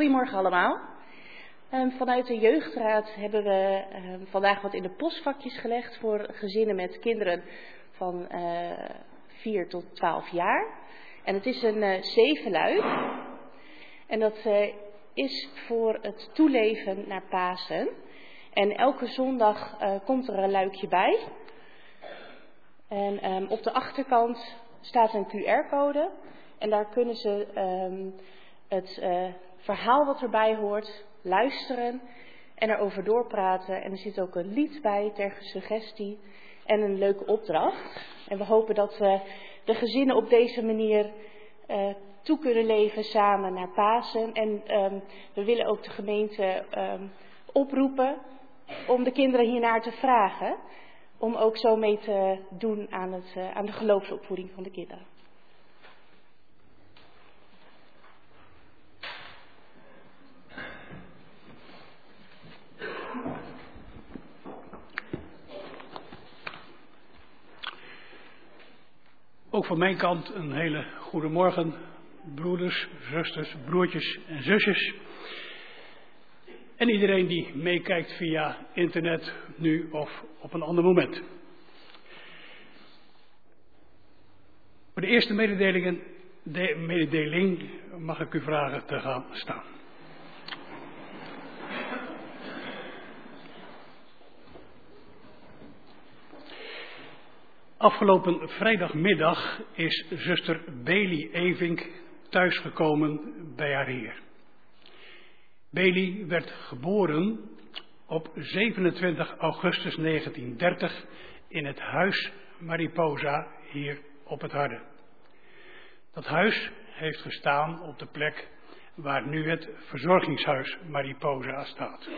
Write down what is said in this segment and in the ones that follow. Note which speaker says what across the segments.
Speaker 1: Goedemorgen allemaal. Um, vanuit de jeugdraad hebben we um, vandaag wat in de postvakjes gelegd voor gezinnen met kinderen van uh, eh, 4 tot 12 jaar. En het is een uh, zevenluik. En dat uh, is voor het toeleven naar Pasen. En elke zondag komt er een luikje bij. En um, op de achterkant staat een QR-code. En daar kunnen ze het verhaal wat erbij hoort, luisteren en erover doorpraten. En er zit ook een lied bij ter suggestie en een leuke opdracht. En we hopen dat we de gezinnen op deze manier uh, toe kunnen leven samen naar Pasen. En um, we willen ook de gemeente um, oproepen om de kinderen hiernaar te vragen. Om ook zo mee te doen aan, het, uh, aan de geloofsopvoeding van de kinderen.
Speaker 2: Ook van mijn kant een hele goede morgen, broeders, zusters, broertjes en zusjes. En iedereen die meekijkt via internet, nu of op een ander moment. Voor de eerste mededeling mag ik u vragen te gaan staan. Afgelopen vrijdagmiddag is zuster Bailey Evink thuisgekomen bij haar heer. Bailey werd geboren op 27 augustus 1930 in het huis Mariposa hier op het Harde. Dat huis heeft gestaan op de plek waar nu het verzorgingshuis Mariposa staat.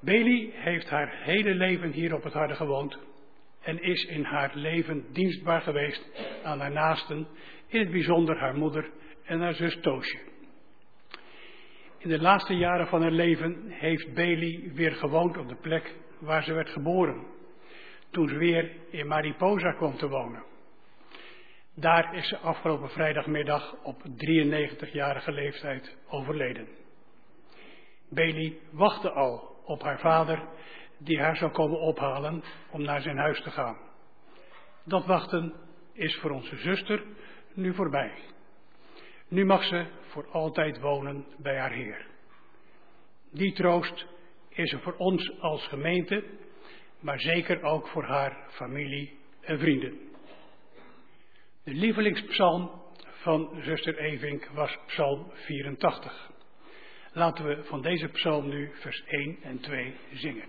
Speaker 2: Bailey heeft haar hele leven hier op het Harde gewoond en is in haar leven dienstbaar geweest aan haar naasten, in het bijzonder haar moeder en haar zus Toosje. In de laatste jaren van haar leven heeft Bailey weer gewoond op de plek waar ze werd geboren, toen ze weer in Mariposa kwam te wonen. Daar is ze afgelopen vrijdagmiddag op 93-jarige leeftijd overleden. Bailey wachtte al op haar vader die haar zou komen ophalen om naar zijn huis te gaan. Dat wachten is voor onze zuster nu voorbij. Nu mag ze voor altijd wonen bij haar Heer. Die troost is er voor ons als gemeente, maar zeker ook voor haar familie en vrienden. De lievelingspsalm van zuster Evink was psalm 84. Laten we van deze psalm nu vers 1 en 2 zingen.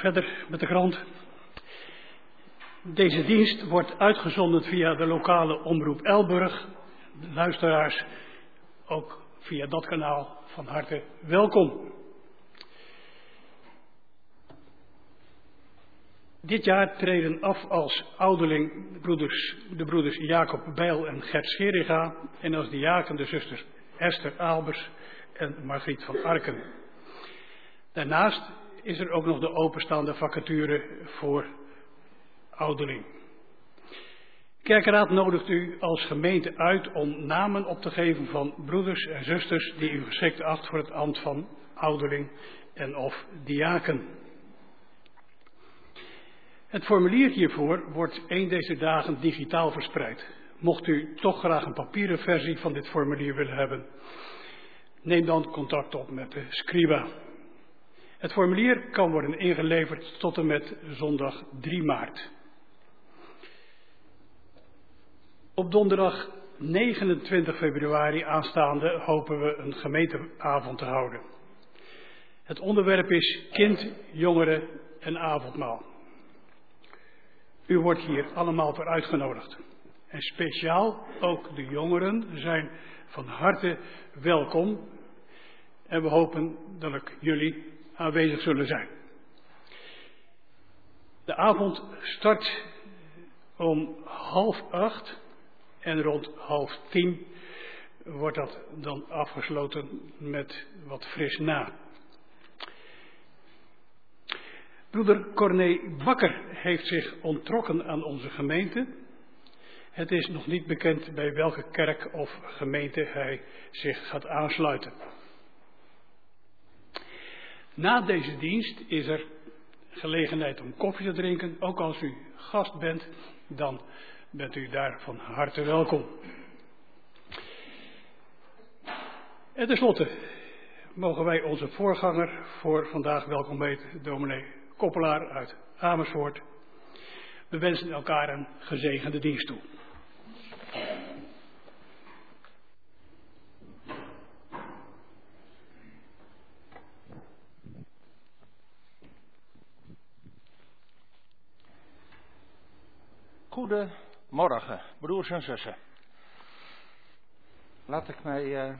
Speaker 2: verder met de krant. Deze dienst wordt uitgezonden via de lokale omroep Elburg. De luisteraars ook via dat kanaal van harte welkom. Dit jaar treden af als ouderling de broeders, de broeders Jacob Bijl en Gert Scheriga en als diaken de zusters Esther Albers en Margriet van Arken. Daarnaast is er ook nog de openstaande vacature voor ouderling. Kerkenraad nodigt u als gemeente uit om namen op te geven van broeders en zusters die u geschikt acht voor het ambt van ouderling en of diaken. Het formulier hiervoor wordt een deze dagen digitaal verspreid. Mocht u toch graag een papieren versie van dit formulier willen hebben, neem dan contact op met de Scriba. Het formulier kan worden ingeleverd tot en met zondag 3 maart. Op donderdag 29 februari aanstaande hopen we een gemeenteavond te houden. Het onderwerp is kind, jongeren en avondmaal. U wordt hier allemaal voor uitgenodigd. En speciaal ook de jongeren zijn van harte welkom. En we hopen dat ik jullie aanwezig zullen zijn. De avond start om half acht en rond half tien wordt dat dan afgesloten met wat fris na. Broeder Corné Bakker heeft zich onttrokken aan onze gemeente. Het is nog niet bekend bij welke kerk of gemeente hij zich gaat aansluiten. Na deze dienst is er gelegenheid om koffie te drinken. Ook als u gast bent, dan bent u daar van harte welkom. En tenslotte mogen wij onze voorganger voor vandaag welkom heten, dominee Koppelaar uit Amersfoort. We wensen elkaar een gezegende dienst toe.
Speaker 3: Goedemorgen, broers en zussen. Laat ik mij uh,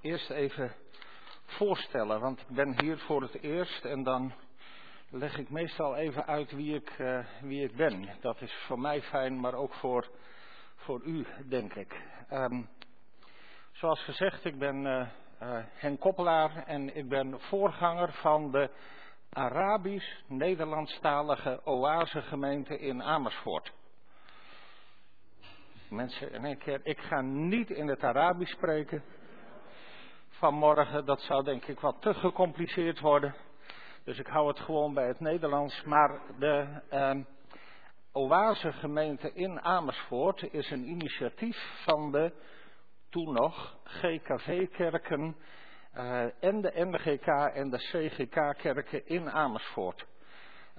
Speaker 3: eerst even voorstellen, want ik ben hier voor het eerst en dan leg ik meestal even uit wie ik, uh, wie ik ben. Dat is voor mij fijn, maar ook voor, voor u, denk ik. Um, zoals gezegd, ik ben uh, Henk Koppelaar en ik ben voorganger van de Arabisch-Nederlandstalige oasegemeente in Amersfoort. Mensen in één keer, ik ga niet in het Arabisch spreken vanmorgen. Dat zou denk ik wat te gecompliceerd worden. Dus ik hou het gewoon bij het Nederlands. Maar de eh, Oase gemeente in Amersfoort is een initiatief van de toen nog GKV-kerken uh, en de NGK en de CGK-kerken in Amersfoort.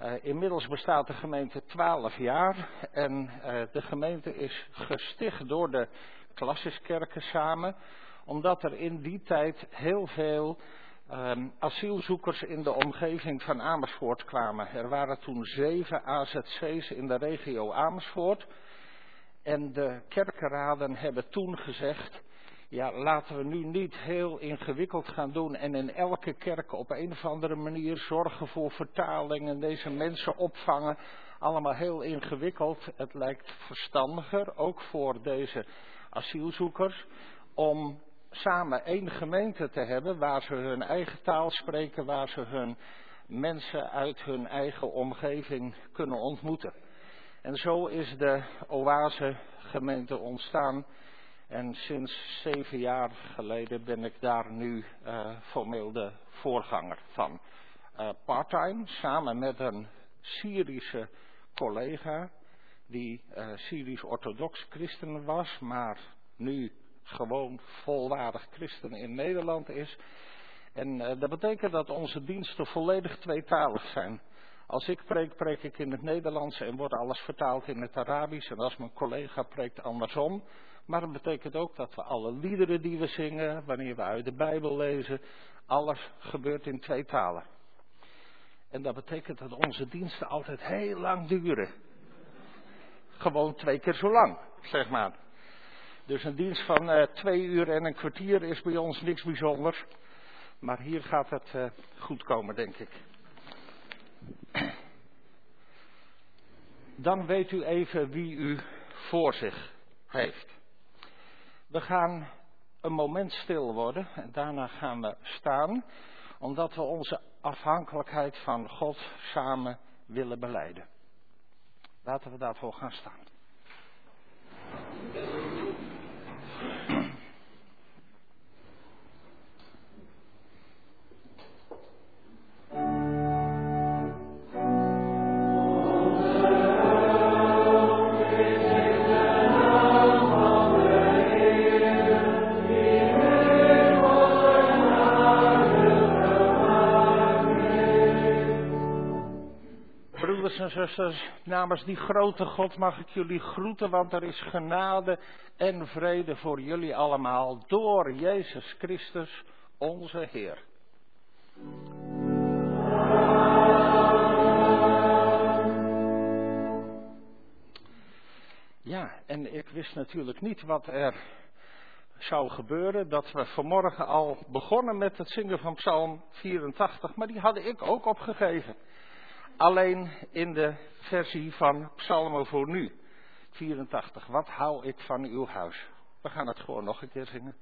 Speaker 3: Uh, inmiddels bestaat de gemeente 12 jaar en uh, de gemeente is gesticht door de klassiskerken samen, omdat er in die tijd heel veel um, asielzoekers in de omgeving van Amersfoort kwamen. Er waren toen zeven AZC's in de regio Amersfoort en de kerkenraden hebben toen gezegd, ja, laten we nu niet heel ingewikkeld gaan doen en in elke kerk op een of andere manier zorgen voor vertaling en deze mensen opvangen. Allemaal heel ingewikkeld. Het lijkt verstandiger, ook voor deze asielzoekers, om samen één gemeente te hebben waar ze hun eigen taal spreken, waar ze hun mensen uit hun eigen omgeving kunnen ontmoeten. En zo is de oase gemeente ontstaan. En sinds zeven jaar geleden ben ik daar nu uh, formeel de voorganger van. Uh, Parttime, samen met een Syrische collega, die uh, Syrisch-orthodox christen was, maar nu gewoon volwaardig christen in Nederland is. En dat betekent dat onze diensten volledig tweetalig zijn. Als ik preek, preek ik in het Nederlands en wordt alles vertaald in het Arabisch. En als mijn collega preekt andersom. Maar dat betekent ook dat we alle liederen die we zingen, wanneer we uit de Bijbel lezen, alles gebeurt in twee talen. En dat betekent dat onze diensten altijd heel lang duren. Gewoon twee keer zo lang, zeg maar. Dus een dienst van uh, twee uur en een kwartier is bij ons niks bijzonders. Maar hier gaat het uh, goed komen, denk ik. Dan weet u even wie u voor zich heeft. We gaan een moment stil worden en daarna gaan we staan, omdat we onze afhankelijkheid van God samen willen beleiden. Laten we daarvoor gaan staan. Namens die grote God mag ik jullie groeten, want er is genade en vrede voor jullie allemaal door Jezus Christus, onze Heer. Ja, en ik wist natuurlijk niet wat er zou gebeuren, dat we vanmorgen al begonnen met het zingen van Psalm 84, maar die had ik ook opgegeven. Alleen in de versie van Psalmen voor nu. 84. Wat hou ik van uw huis? We gaan het gewoon nog een keer zingen.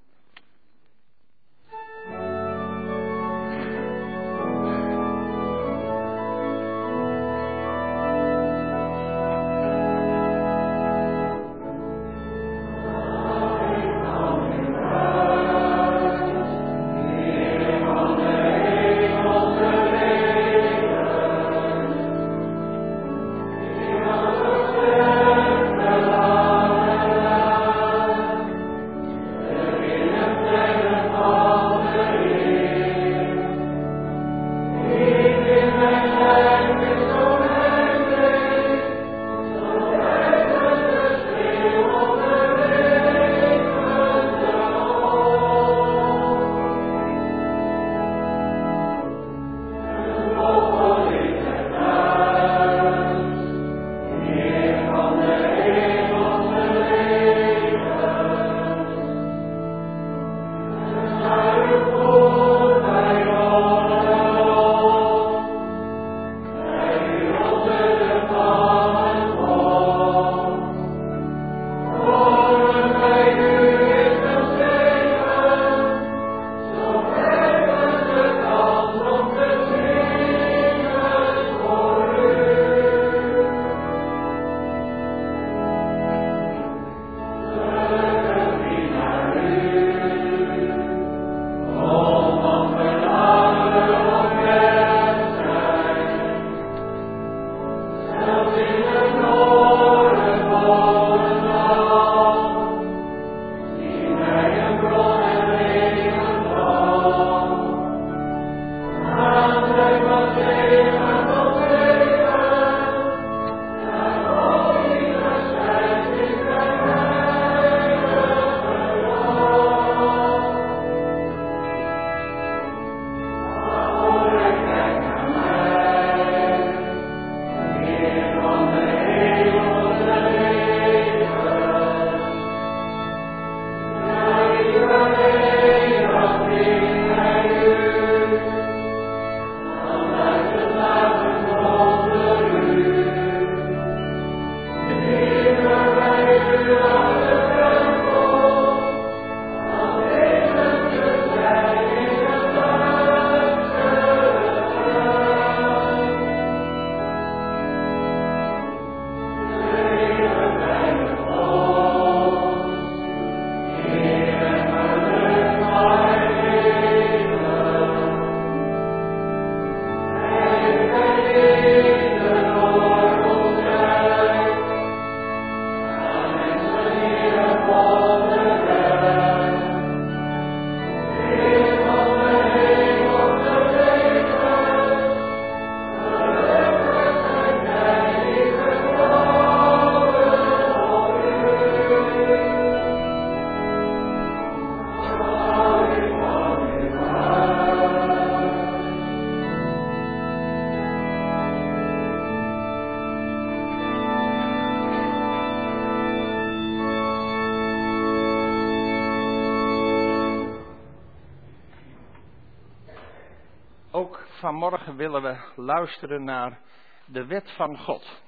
Speaker 3: Willen we luisteren naar de wet van God.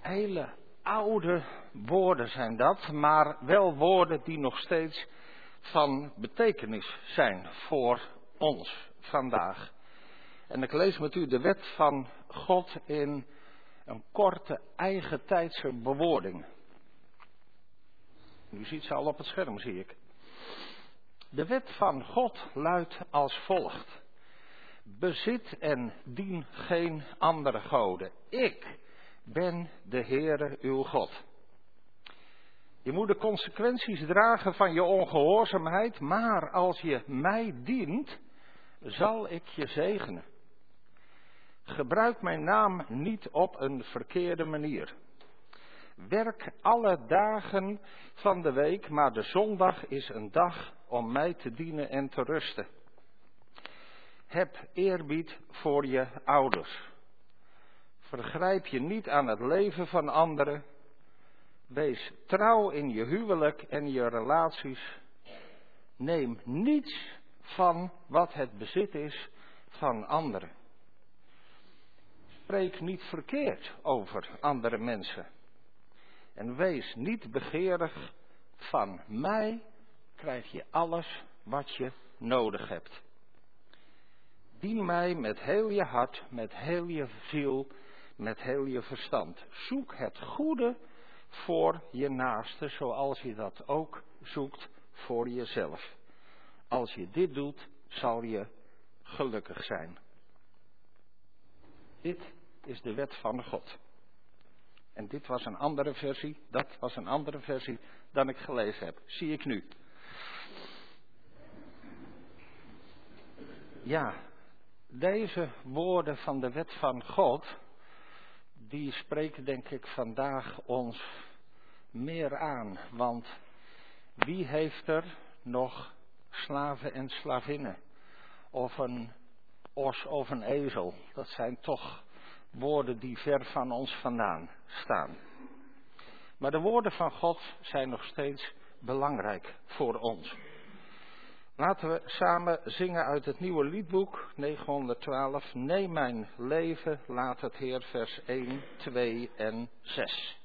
Speaker 3: Hele oude woorden zijn dat, maar wel woorden die nog steeds van betekenis zijn voor ons vandaag. En ik lees met u de wet van God in een korte eigen tijdse bewoording. U ziet ze al op het scherm, zie ik. De wet van God luidt als volgt. Bezit en dien geen andere goden. Ik ben de Heere uw God. Je moet de consequenties dragen van je ongehoorzaamheid, maar als je mij dient, zal ik je zegenen. Gebruik mijn naam niet op een verkeerde manier. Werk alle dagen van de week, maar de zondag is een dag om mij te dienen en te rusten. Heb eerbied voor je ouders. Vergrijp je niet aan het leven van anderen. Wees trouw in je huwelijk en je relaties. Neem niets van wat het bezit is van anderen. Spreek niet verkeerd over andere mensen. En wees niet begeerig. Van mij krijg je alles wat je nodig hebt. Dien mij met heel je hart, met heel je ziel, met heel je verstand. Zoek het goede voor je naaste, zoals je dat ook zoekt voor jezelf. Als je dit doet, zal je gelukkig zijn. Dit is de wet van God. En dit was een andere versie, dat was een andere versie dan ik gelezen heb. Zie ik nu. Ja, deze woorden van de wet van God, die spreken denk ik vandaag ons meer aan. Want wie heeft er nog slaven en slavinnen? Of een os of een ezel? Dat zijn toch woorden die ver van ons vandaan staan. Maar de woorden van God zijn nog steeds belangrijk voor ons. Laten we samen zingen uit het nieuwe liedboek 912. Neem mijn leven, laat het Heer, vers 1, 2 en 6.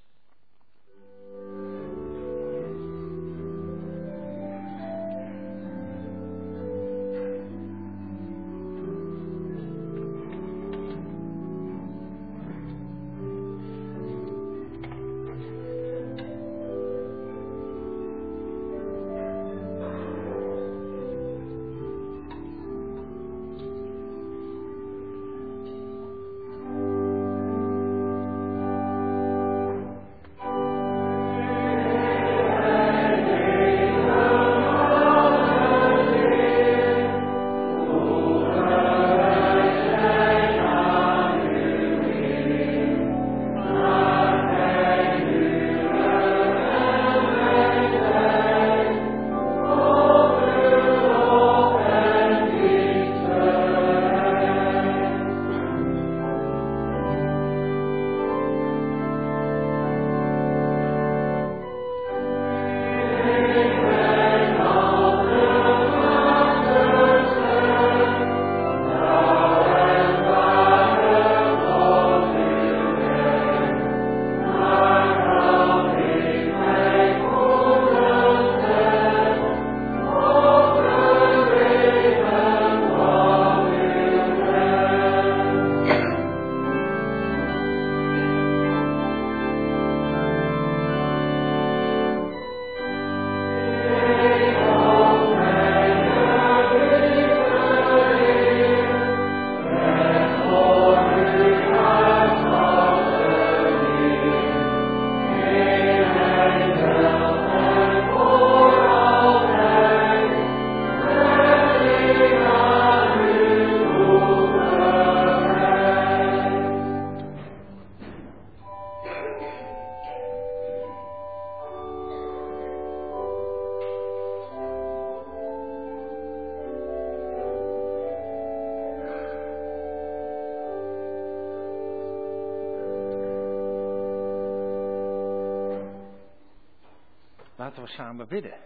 Speaker 3: Samen bidden.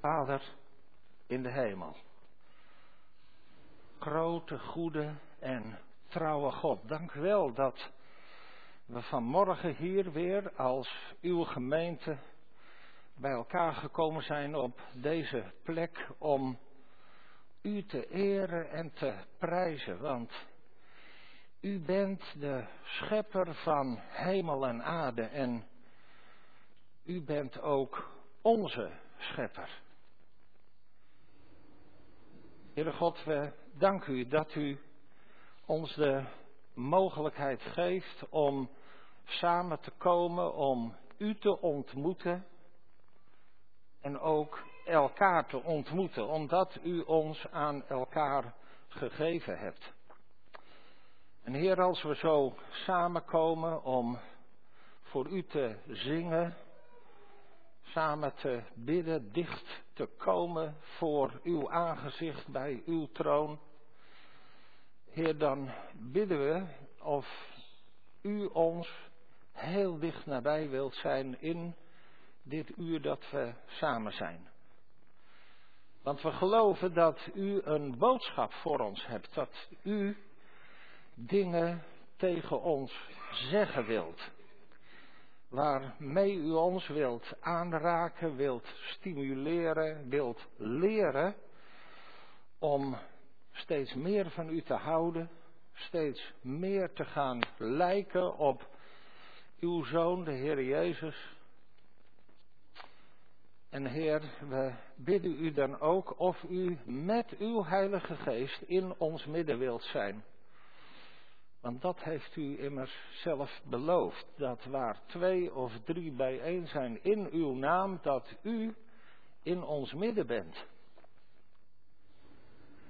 Speaker 3: Vader in de hemel. Grote, goede en trouwe God, dank u wel dat we vanmorgen hier weer als uw gemeente bij elkaar gekomen zijn op deze plek om u te eren en te prijzen. Want u bent de schepper van hemel en aarde en u bent ook onze schepper. Heere God, we danken u dat u ons de mogelijkheid geeft om samen te komen, om u te ontmoeten en ook elkaar te ontmoeten, omdat u ons aan elkaar gegeven hebt. En Heer, als we zo samenkomen om voor u te zingen, samen te bidden, dicht te komen voor uw aangezicht bij uw troon. Heer, dan bidden we of u ons heel dicht nabij wilt zijn in dit uur dat we samen zijn. Want we geloven dat u een boodschap voor ons hebt, dat u dingen tegen ons zeggen wilt. Waarmee u ons wilt aanraken, wilt stimuleren, wilt leren om steeds meer van u te houden, steeds meer te gaan lijken op uw Zoon, de Heer Jezus. En Heer, we bidden u dan ook of u met uw Heilige Geest in ons midden wilt zijn. Want dat heeft u immers zelf beloofd. Dat waar twee of drie bijeen zijn in uw naam, dat u in ons midden bent.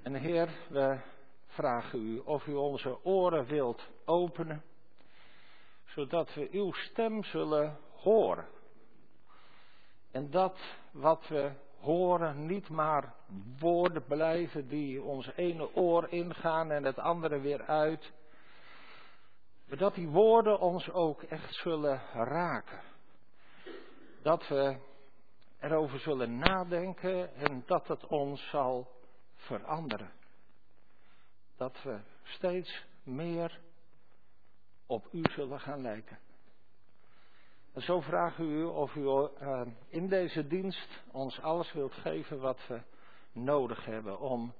Speaker 3: En Heer, we vragen u of u onze oren wilt openen, zodat we uw stem zullen horen. En dat wat we horen niet maar woorden blijven die ons ene oor ingaan en het andere weer uit. Maar dat die woorden ons ook echt zullen raken. Dat we erover zullen nadenken en dat het ons zal veranderen. Dat we steeds meer op u zullen gaan lijken. En zo vragen we u of u uh, in deze dienst ons alles wilt geven wat we nodig hebben om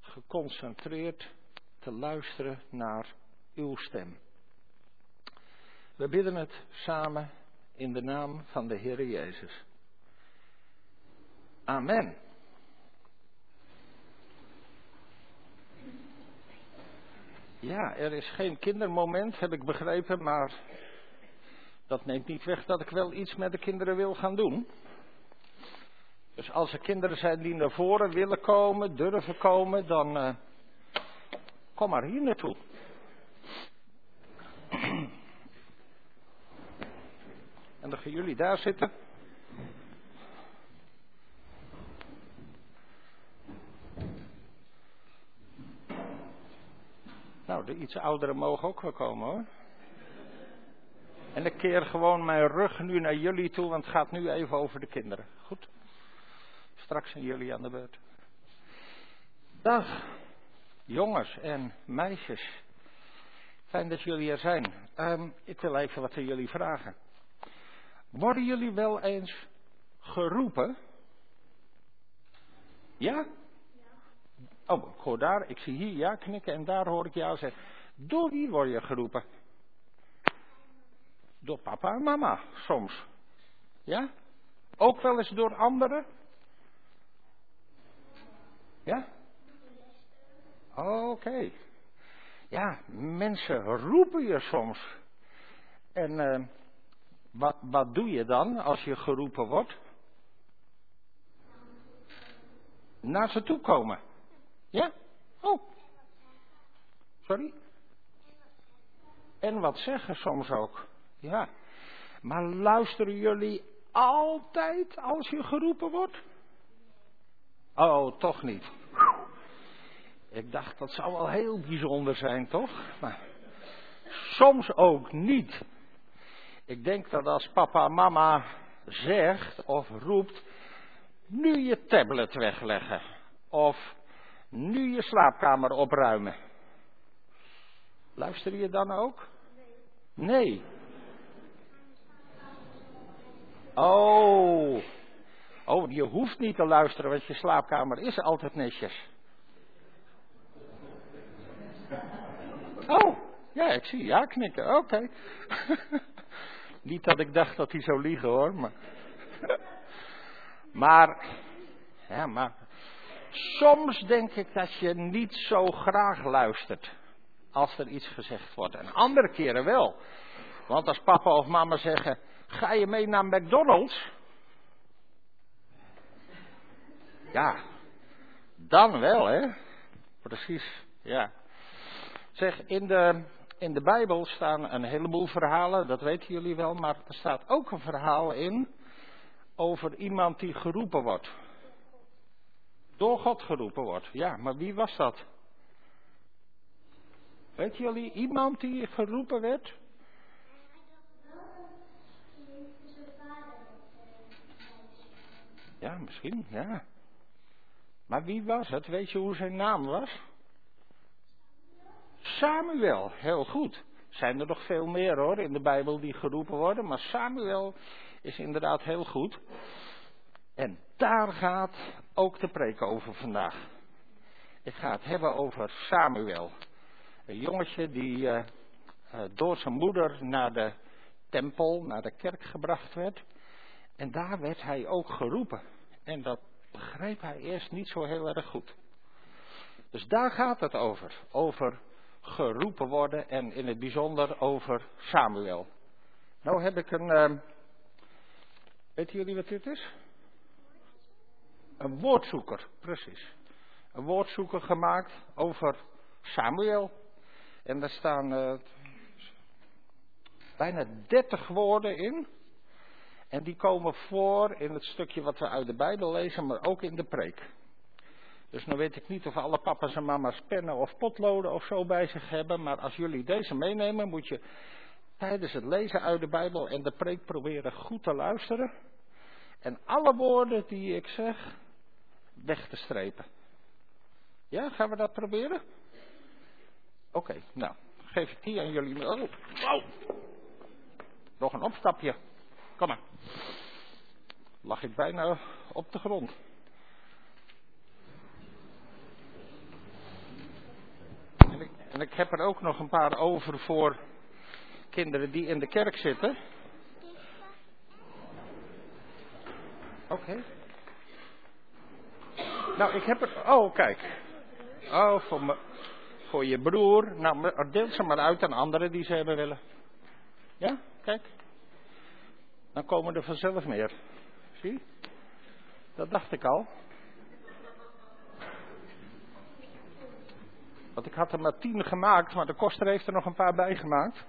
Speaker 3: geconcentreerd te luisteren naar uw stem. We bidden het samen in de naam van de Heer Jezus. Amen. Ja, er is geen kindermoment, heb ik begrepen, maar dat neemt niet weg dat ik wel iets met de kinderen wil gaan doen. Dus als er kinderen zijn die naar voren willen komen, durven komen, dan uh, kom maar hier naartoe. En dan gaan jullie daar zitten. Nou, de iets ouderen mogen ook wel komen hoor. En ik keer gewoon mijn rug nu naar jullie toe, want het gaat nu even over de kinderen. Goed? Straks zijn jullie aan de beurt. Dag, jongens en meisjes. Fijn dat jullie er zijn. Um, ik wil even wat aan jullie vragen. Worden jullie wel eens geroepen? Ja? Oh, ik hoor daar, ik zie hier ja knikken en daar hoor ik ja zeggen. Door wie word je geroepen? Door papa en mama, soms. Ja? Ook wel eens door anderen? Ja? Oké. Ja, mensen roepen je soms. En uh, wat, wat doe je dan als je geroepen wordt? Naar ze toe komen. Ja? Oh. Sorry? En wat zeggen soms ook. Ja. Maar luisteren jullie altijd als je geroepen wordt? Oh, toch niet. Ik dacht dat zou wel heel bijzonder zijn, toch? Maar soms ook niet. Ik denk dat als papa en mama zegt of roept, nu je tablet wegleggen. Of nu je slaapkamer opruimen. Luister je dan ook? Nee. Oh. Oh, je hoeft niet te luisteren, want je slaapkamer is altijd netjes. Oh, ja, ik zie ja knikken. Oké. niet dat ik dacht dat hij zou liegen hoor, maar. maar, ja, maar. Soms denk ik dat je niet zo graag luistert als er iets gezegd wordt. En andere keren wel. Want als papa of mama zeggen: Ga je mee naar McDonald's? Ja, dan wel, hè? Precies, ja. Zeg, in de, in de Bijbel staan een heleboel verhalen, dat weten jullie wel, maar er staat ook een verhaal in over iemand die geroepen wordt. Door God geroepen wordt. Ja, maar wie was dat? Weet jullie, iemand die geroepen werd? Ja, misschien, ja. Maar wie was het? Weet je hoe zijn naam was? Samuel, heel goed. Zijn er nog veel meer hoor in de Bijbel die geroepen worden, maar Samuel is inderdaad heel goed. En daar gaat ook de preek over vandaag. Ik ga het hebben over Samuel. Een jongetje die uh, door zijn moeder naar de tempel, naar de kerk gebracht werd. En daar werd hij ook geroepen. En dat begreep hij eerst niet zo heel erg goed. Dus daar gaat het over. Over geroepen worden en in het bijzonder over Samuel. Nou heb ik een. Uh, weten jullie wat dit is? Een woordzoeker, precies. Een woordzoeker gemaakt over Samuel. En daar staan uh, bijna 30 woorden in. En die komen voor in het stukje wat we uit de Bijbel lezen, maar ook in de preek. Dus nu weet ik niet of alle papa's en mama's pennen of potloden of zo bij zich hebben. Maar als jullie deze meenemen, moet je tijdens het lezen uit de Bijbel en de preek proberen goed te luisteren. En alle woorden die ik zeg, weg te strepen. Ja, gaan we dat proberen? Oké, nou, geef ik die aan jullie. Oh, wow. Nog een opstapje. Kom maar. Lag ik bijna op de grond. En ik, heb er ook nog een paar over voor kinderen die in de kerk zitten. Oké. Nou, ik heb er. Oh, kijk. Oh, voor, me, voor je broer. Nou, deel ze maar uit aan anderen die ze hebben willen. Ja, kijk. Dan komen er vanzelf meer. Zie? Dat dacht ik al. Want ik had er maar tien gemaakt, maar de koster heeft er nog een paar bij gemaakt.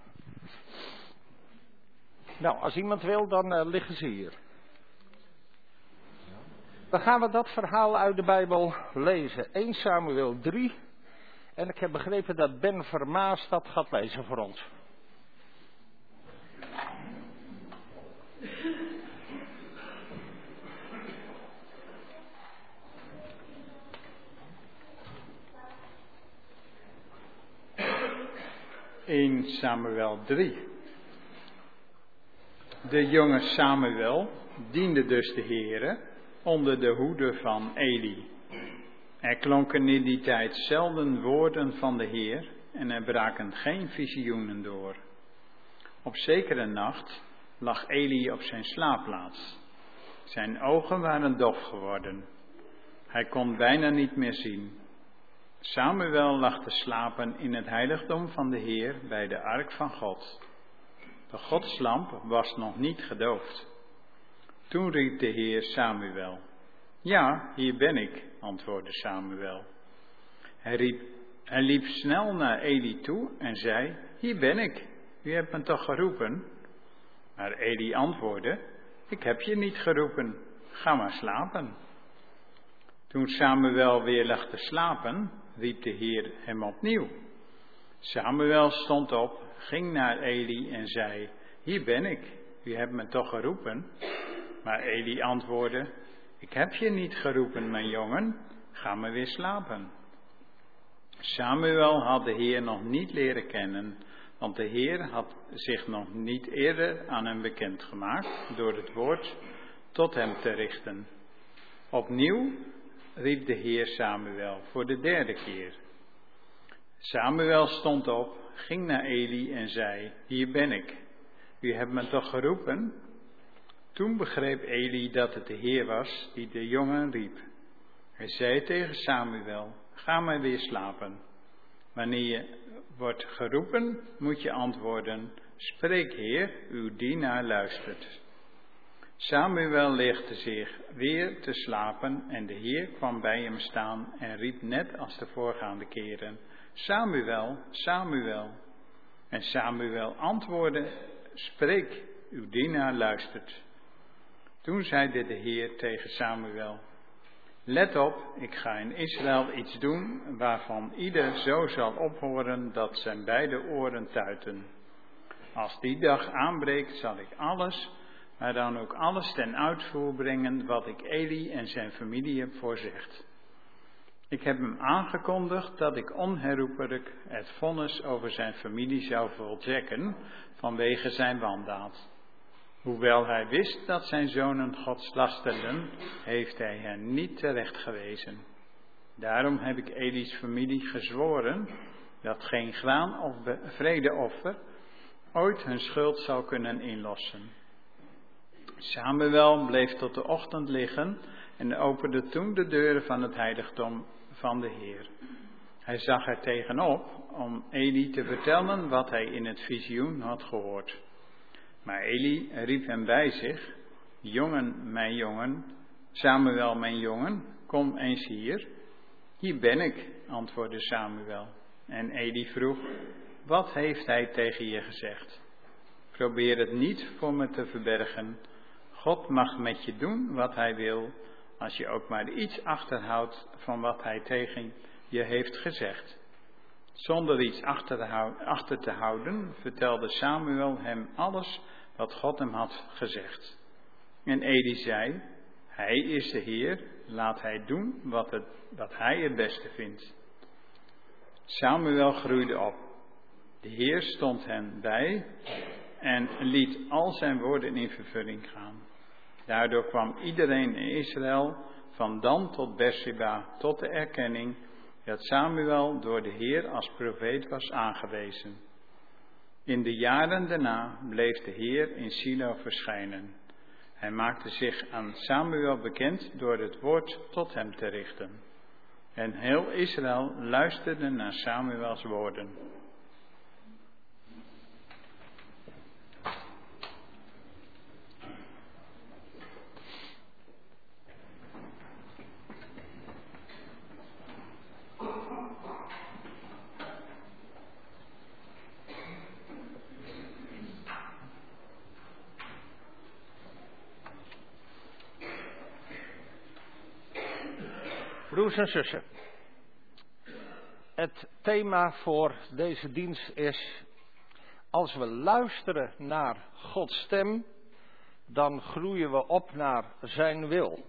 Speaker 3: Nou, als iemand wil, dan uh, liggen ze hier. Dan gaan we dat verhaal uit de Bijbel lezen. 1 Samuel 3. En ik heb begrepen dat Ben Vermaas dat gaat lezen voor ons.
Speaker 4: In Samuel 3. De jonge Samuel diende dus de Heere onder de hoede van Eli. Er klonken in die tijd zelden woorden van de Heer en er braken geen visioenen door. Op zekere nacht lag Eli op zijn slaapplaats. Zijn ogen waren dof geworden. Hij kon bijna niet meer zien. Samuel lag te slapen in het heiligdom van de Heer bij de ark van God. De godslamp was nog niet gedoofd. Toen riep de Heer Samuel. Ja, hier ben ik, antwoordde Samuel. Hij, riep, liep snel naar Eli toe en zei: Hier ben ik, u hebt me toch geroepen? Maar Eli antwoordde: Ik heb je niet geroepen, ga maar slapen. Toen Samuel weer lag te slapen, riep de Heer hem opnieuw. Samuel stond op, ging naar Eli en zei: Hier ben ik, u hebt me toch geroepen? Maar Eli antwoordde: Ik heb je niet geroepen, mijn jongen, ga maar weer slapen. Samuel had de Heer nog niet leren kennen, want de Heer had zich nog niet eerder aan hem bekendgemaakt door het woord tot hem te richten. Opnieuw riep de Heer Samuel voor de derde keer. Samuel stond op, ging naar Eli en zei: Hier ben ik. U hebt me toch geroepen? Toen begreep Eli dat het de Heer was die de jongen riep. Hij zei tegen Samuel: Ga maar weer slapen. Wanneer je wordt geroepen, moet je antwoorden: Spreek, Heer, uw dienaar luistert. Samuel legde zich weer te slapen en de Heer kwam bij hem staan en riep net als de voorgaande keren: Samuel, Samuel. En Samuel antwoordde: Spreek, uw dienaar luistert. Toen zeide de Heer tegen Samuel: Let op, ik ga in Israël iets doen waarvan ieder zo zal ophoren dat zijn beide oren tuiten. Als die dag aanbreekt, zal ik alles, maar dan ook alles ten uitvoer brengen wat ik Eli en zijn familie heb voorzegd. Ik heb hem aangekondigd dat ik onherroepelijk het vonnis over zijn familie zou voltrekken vanwege zijn wandaad. Hoewel hij wist dat zijn zonen Gods lasterden, heeft hij hen niet terecht gewezen. Daarom heb ik Eli's familie gezworen dat geen graan of vredeoffer ooit hun schuld zou kunnen inlossen. Samuel bleef tot de ochtend liggen en opende toen de deuren van het heiligdom van de Heer. Hij zag er tegenop om Eli te vertellen wat hij in het visioen had gehoord. Maar Eli riep hem bij zich: Jongen, mijn jongen, Samuel, mijn jongen, kom eens hier. Hier ben ik, antwoordde Samuel. En Eli vroeg: Wat heeft hij tegen je gezegd? Probeer het niet voor me te verbergen. God mag met je doen wat hij wil, als je ook maar iets achterhoudt van wat hij tegen je heeft gezegd. Zonder iets achter te houden, vertelde Samuel hem alles wat God hem had gezegd. En Eli zei, hij is de Heer, laat hij doen wat, het, wat hij het beste vindt. Samuel groeide op. De Heer stond hen bij en liet al zijn woorden in vervulling gaan. Daardoor kwam iedereen in Israël van Dan tot Beersheba tot de erkenning dat Samuel door de Heer als profeet was aangewezen. In de jaren daarna bleef de Heer in Silo verschijnen. Hij maakte zich aan Samuel bekend door het woord tot hem te richten. En heel Israël luisterde naar Samuels woorden.
Speaker 3: Broers en zussen, het thema voor deze dienst is, als we luisteren naar Gods stem, dan groeien we op naar Zijn wil.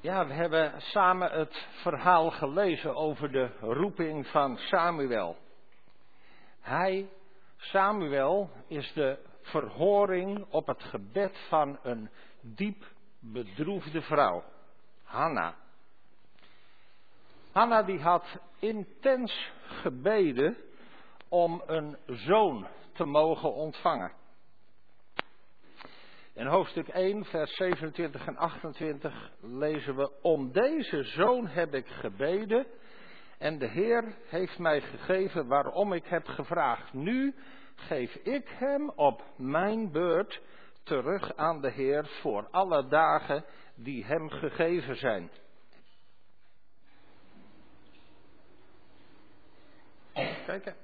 Speaker 3: Ja, we hebben samen het verhaal gelezen over de roeping van Samuel. Hij, Samuel, is de verhoring op het gebed van een diep bedroefde vrouw, Hanna. Hanna die had intens gebeden om een zoon te mogen ontvangen. In hoofdstuk 1, vers 27 en 28 lezen we: Om deze zoon heb ik gebeden en de Heer heeft mij gegeven waarom ik heb gevraagd. Nu geef ik hem op mijn beurt terug aan de Heer voor alle dagen die hem gegeven zijn. Kijken.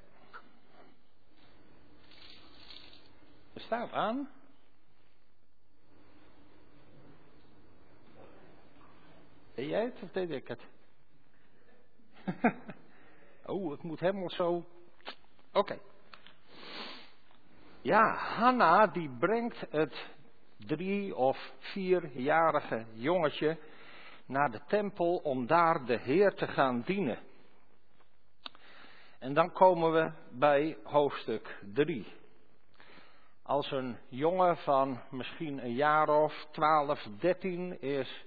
Speaker 3: Er staat aan. Ben jij het of deed ik het? oh, het moet helemaal zo. Oké. Ja, Hanna die brengt het drie of vierjarige jongetje naar de tempel om daar de Heer te gaan dienen. En dan komen we bij hoofdstuk 3. Als een jongen van misschien een jaar of 12, 13 is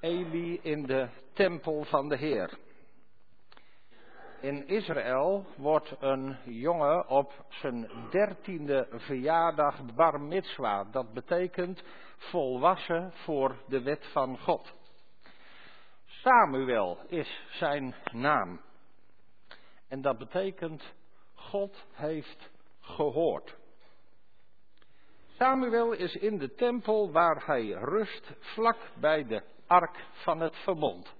Speaker 3: Eli in de tempel van de Heer. In Israël wordt een jongen op zijn dertiende verjaardag bar mitzwa. Dat betekent volwassen voor de wet van God. Samuel is zijn naam. En dat betekent God heeft gehoord. Samuel is in de tempel waar hij rust vlak bij de ark van het verbond.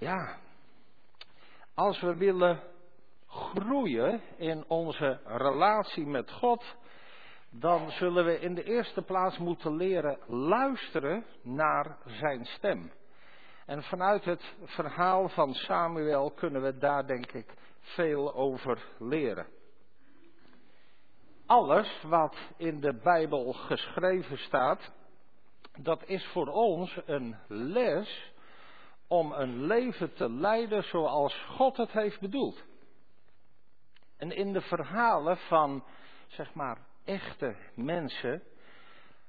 Speaker 3: Ja, als we willen groeien in onze relatie met God, dan zullen we in de eerste plaats moeten leren luisteren naar zijn stem. En vanuit het verhaal van Samuel kunnen we daar denk ik veel over leren. Alles wat in de Bijbel geschreven staat, dat is voor ons een les om een leven te leiden zoals God het heeft bedoeld. En in de verhalen van, zeg maar, echte mensen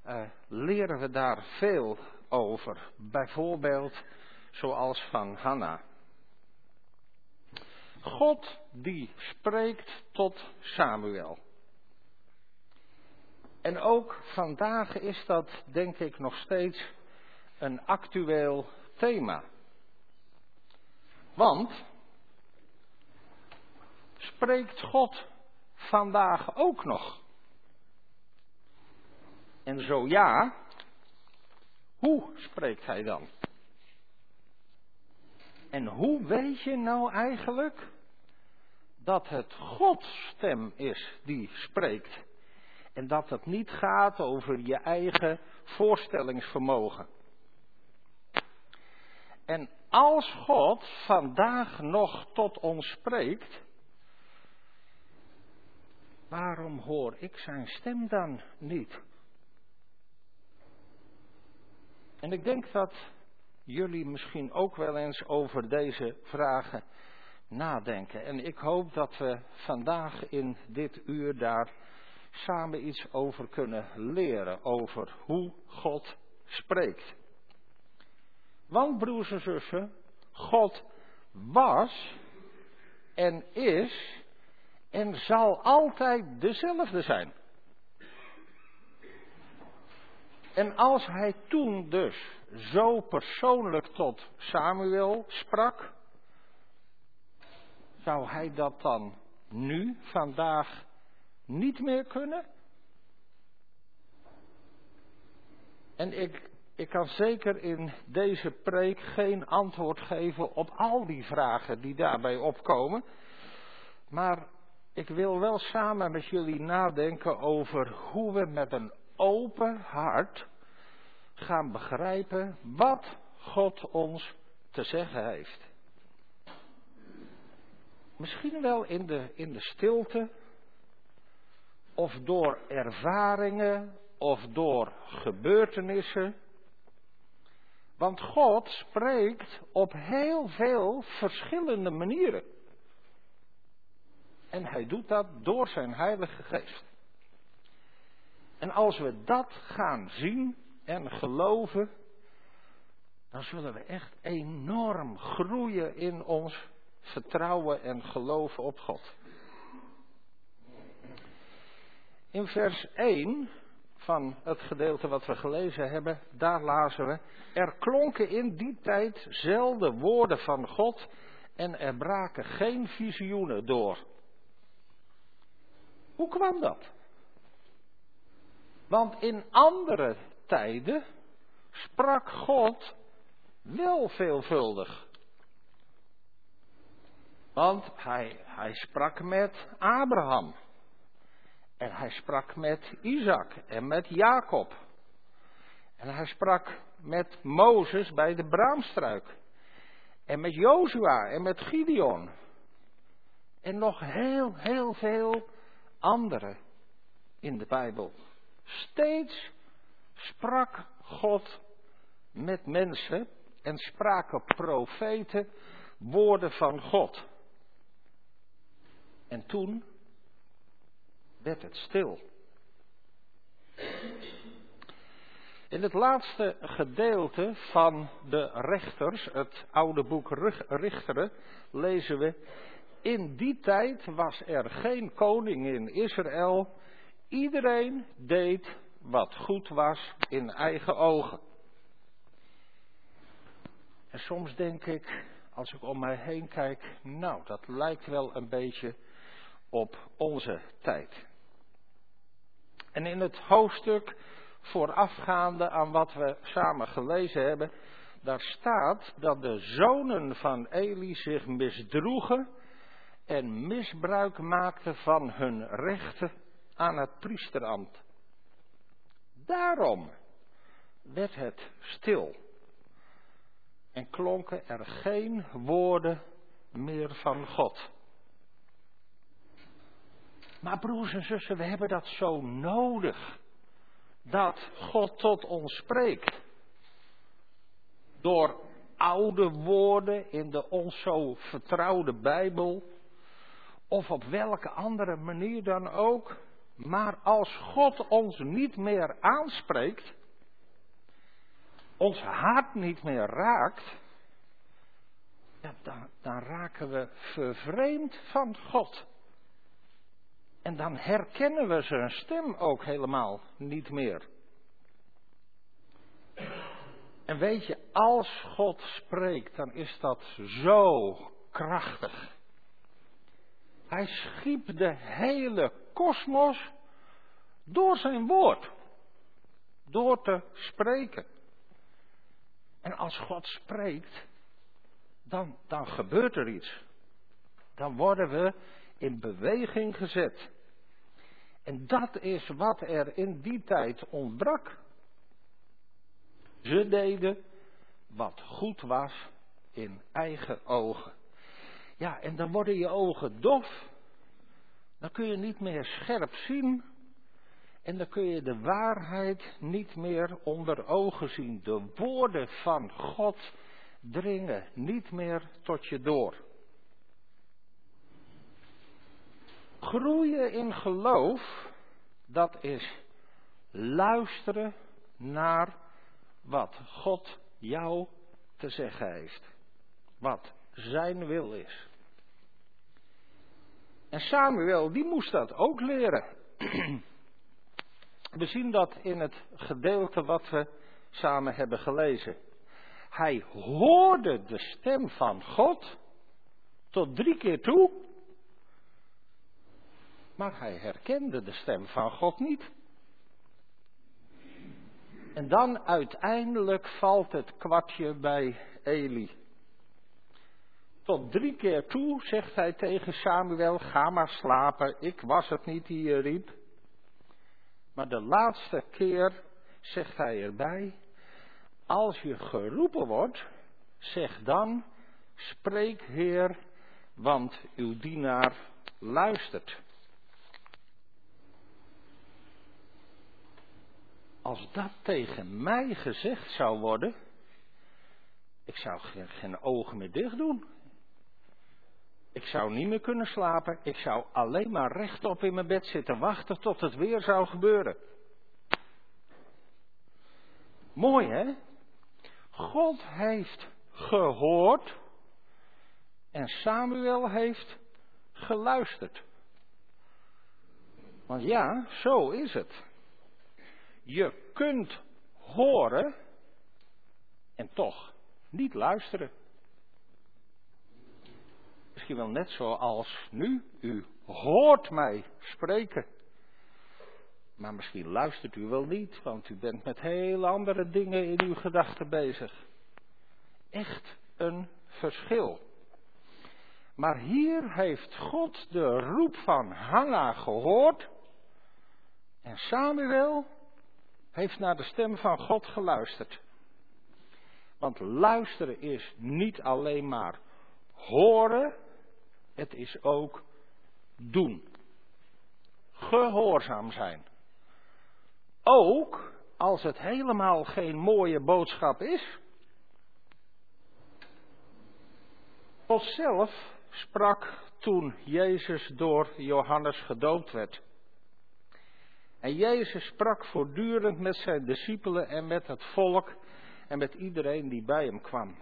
Speaker 3: uh, leren we daar veel over. Bijvoorbeeld zoals van Hanna. God die spreekt tot Samuel. En ook vandaag is dat denk ik nog steeds een actueel thema. Want spreekt God vandaag ook nog? En zo ja, hoe spreekt hij dan? En hoe weet je nou eigenlijk dat het Gods stem is die spreekt? En dat het niet gaat over je eigen voorstellingsvermogen. En als God vandaag nog tot ons spreekt, waarom hoor ik zijn stem dan niet? En ik denk dat jullie misschien ook wel eens over deze vragen nadenken. En ik hoop dat we vandaag in dit uur daar samen iets over kunnen leren. Over hoe God spreekt. Want broers en zussen, God was en is en zal altijd dezelfde zijn. En als hij toen dus zo persoonlijk tot Samuel sprak, zou hij dat dan nu, vandaag, niet meer kunnen? En ik, ik kan zeker in deze preek geen antwoord geven op al die vragen die daarbij opkomen. Maar ik wil wel samen met jullie nadenken over hoe we met een open hart gaan begrijpen wat God ons te zeggen heeft. Misschien wel in de, in de stilte, of door ervaringen, of door gebeurtenissen. Want God spreekt op heel veel verschillende manieren. En hij doet dat door zijn Heilige Geest. En als we dat gaan zien en geloven, dan zullen we echt enorm groeien in ons vertrouwen en geloven op God. In vers 1 van het gedeelte wat we gelezen hebben, daar lazen we, er klonken in die tijd zelden woorden van God en er braken geen visioenen door. Hoe kwam dat? Want in andere tijden sprak God wel veelvuldig. Want hij, hij sprak met Abraham. En hij sprak met Isaac en met Jacob. En hij sprak met Mozes bij de braamstruik. En met Jozua en met Gideon. En nog heel, heel veel andere in de Bijbel. Steeds sprak God met mensen en spraken profeten woorden van God. En toen werd het stil. In het laatste gedeelte van de rechters, het oude boek Richteren, lezen we. In die tijd was er geen koning in Israël. Iedereen deed wat goed was in eigen ogen. En soms denk ik, als ik om mij heen kijk, nou, dat lijkt wel een beetje op onze tijd. En in het hoofdstuk voorafgaande aan wat we samen gelezen hebben, daar staat dat de zonen van Eli zich misdroegen en misbruik maakten van hun rechten aan het priesterambt. Daarom werd het stil en klonken er geen woorden meer van God. Maar broers en zussen, we hebben dat zo nodig. Dat God tot ons spreekt. Door oude woorden in de ons zo vertrouwde Bijbel. Of op welke andere manier dan ook. Maar als God ons niet meer aanspreekt. Ons hart niet meer raakt. Dan, dan raken we vervreemd van God. En dan herkennen we zijn stem ook helemaal niet meer. En weet je, als God spreekt, dan is dat zo krachtig. Hij schiep de hele kosmos door zijn woord. Door te spreken. En als God spreekt, dan, dan gebeurt er iets. Dan worden we in beweging gezet. En dat is wat er in die tijd ontbrak. Ze deden wat goed was in eigen ogen. Ja, en dan worden je ogen dof. Dan kun je niet meer scherp zien. En dan kun je de waarheid niet meer onder ogen zien. De woorden van God dringen niet meer tot je door. Groeien in geloof, dat is luisteren naar wat God jou te zeggen heeft. Wat zijn wil is. En Samuel, die moest dat ook leren. We zien dat in het gedeelte wat we samen hebben gelezen. Hij hoorde de stem van God tot drie keer toe. Maar hij herkende de stem van God niet. En dan uiteindelijk valt het kwartje bij Eli. Tot drie keer toe zegt hij tegen Samuel: Ga maar slapen, ik was het niet die je riep. Maar de laatste keer zegt hij erbij: Als je geroepen wordt, zeg dan: Spreek, Heer, want uw dienaar luistert. Als dat tegen mij gezegd zou worden, ik zou geen, ogen meer dicht doen. Ik zou niet meer kunnen slapen. Ik zou alleen maar rechtop in mijn bed zitten wachten tot het weer zou gebeuren. Mooi hè? God heeft gehoord en Samuel heeft geluisterd. Want ja, zo is het. Je kunt horen en toch niet luisteren. Misschien wel net zoals nu. U hoort mij spreken. Maar misschien luistert u wel niet, want u bent met heel andere dingen in uw gedachten bezig. Echt een verschil. Maar hier heeft God de roep van Hanna gehoord. En Samuel heeft naar de stem van God geluisterd. Want luisteren is niet alleen maar horen, het is ook doen. gehoorzaam zijn. Ook als het helemaal geen mooie boodschap is. God zelf sprak toen Jezus door Johannes gedoopt werd. En Jezus sprak voortdurend met zijn discipelen en met het volk en met iedereen die bij hem kwam.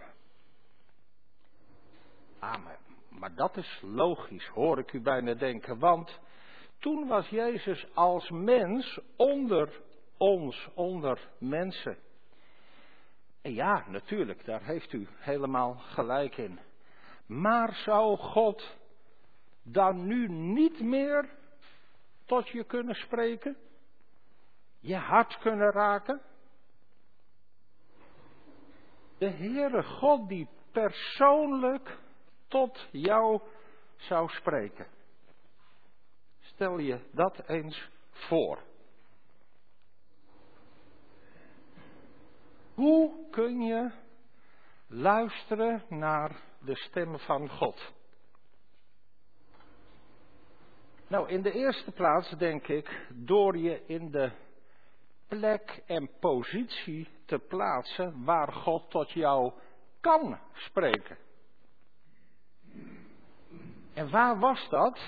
Speaker 3: Amen. Maar dat is logisch, hoor ik u bijna denken, want toen was Jezus als mens onder ons, onder mensen. En ja, natuurlijk, daar heeft u helemaal gelijk in. Maar zou God dan nu niet meer tot je kunnen spreken? Je hart kunnen raken? De Heere God die persoonlijk tot jou zou spreken. Stel je dat eens voor. Hoe kun je luisteren naar de stem van God? Nou, in de eerste plaats denk ik door je in de plek en positie te plaatsen waar God tot jou kan spreken. En waar was dat?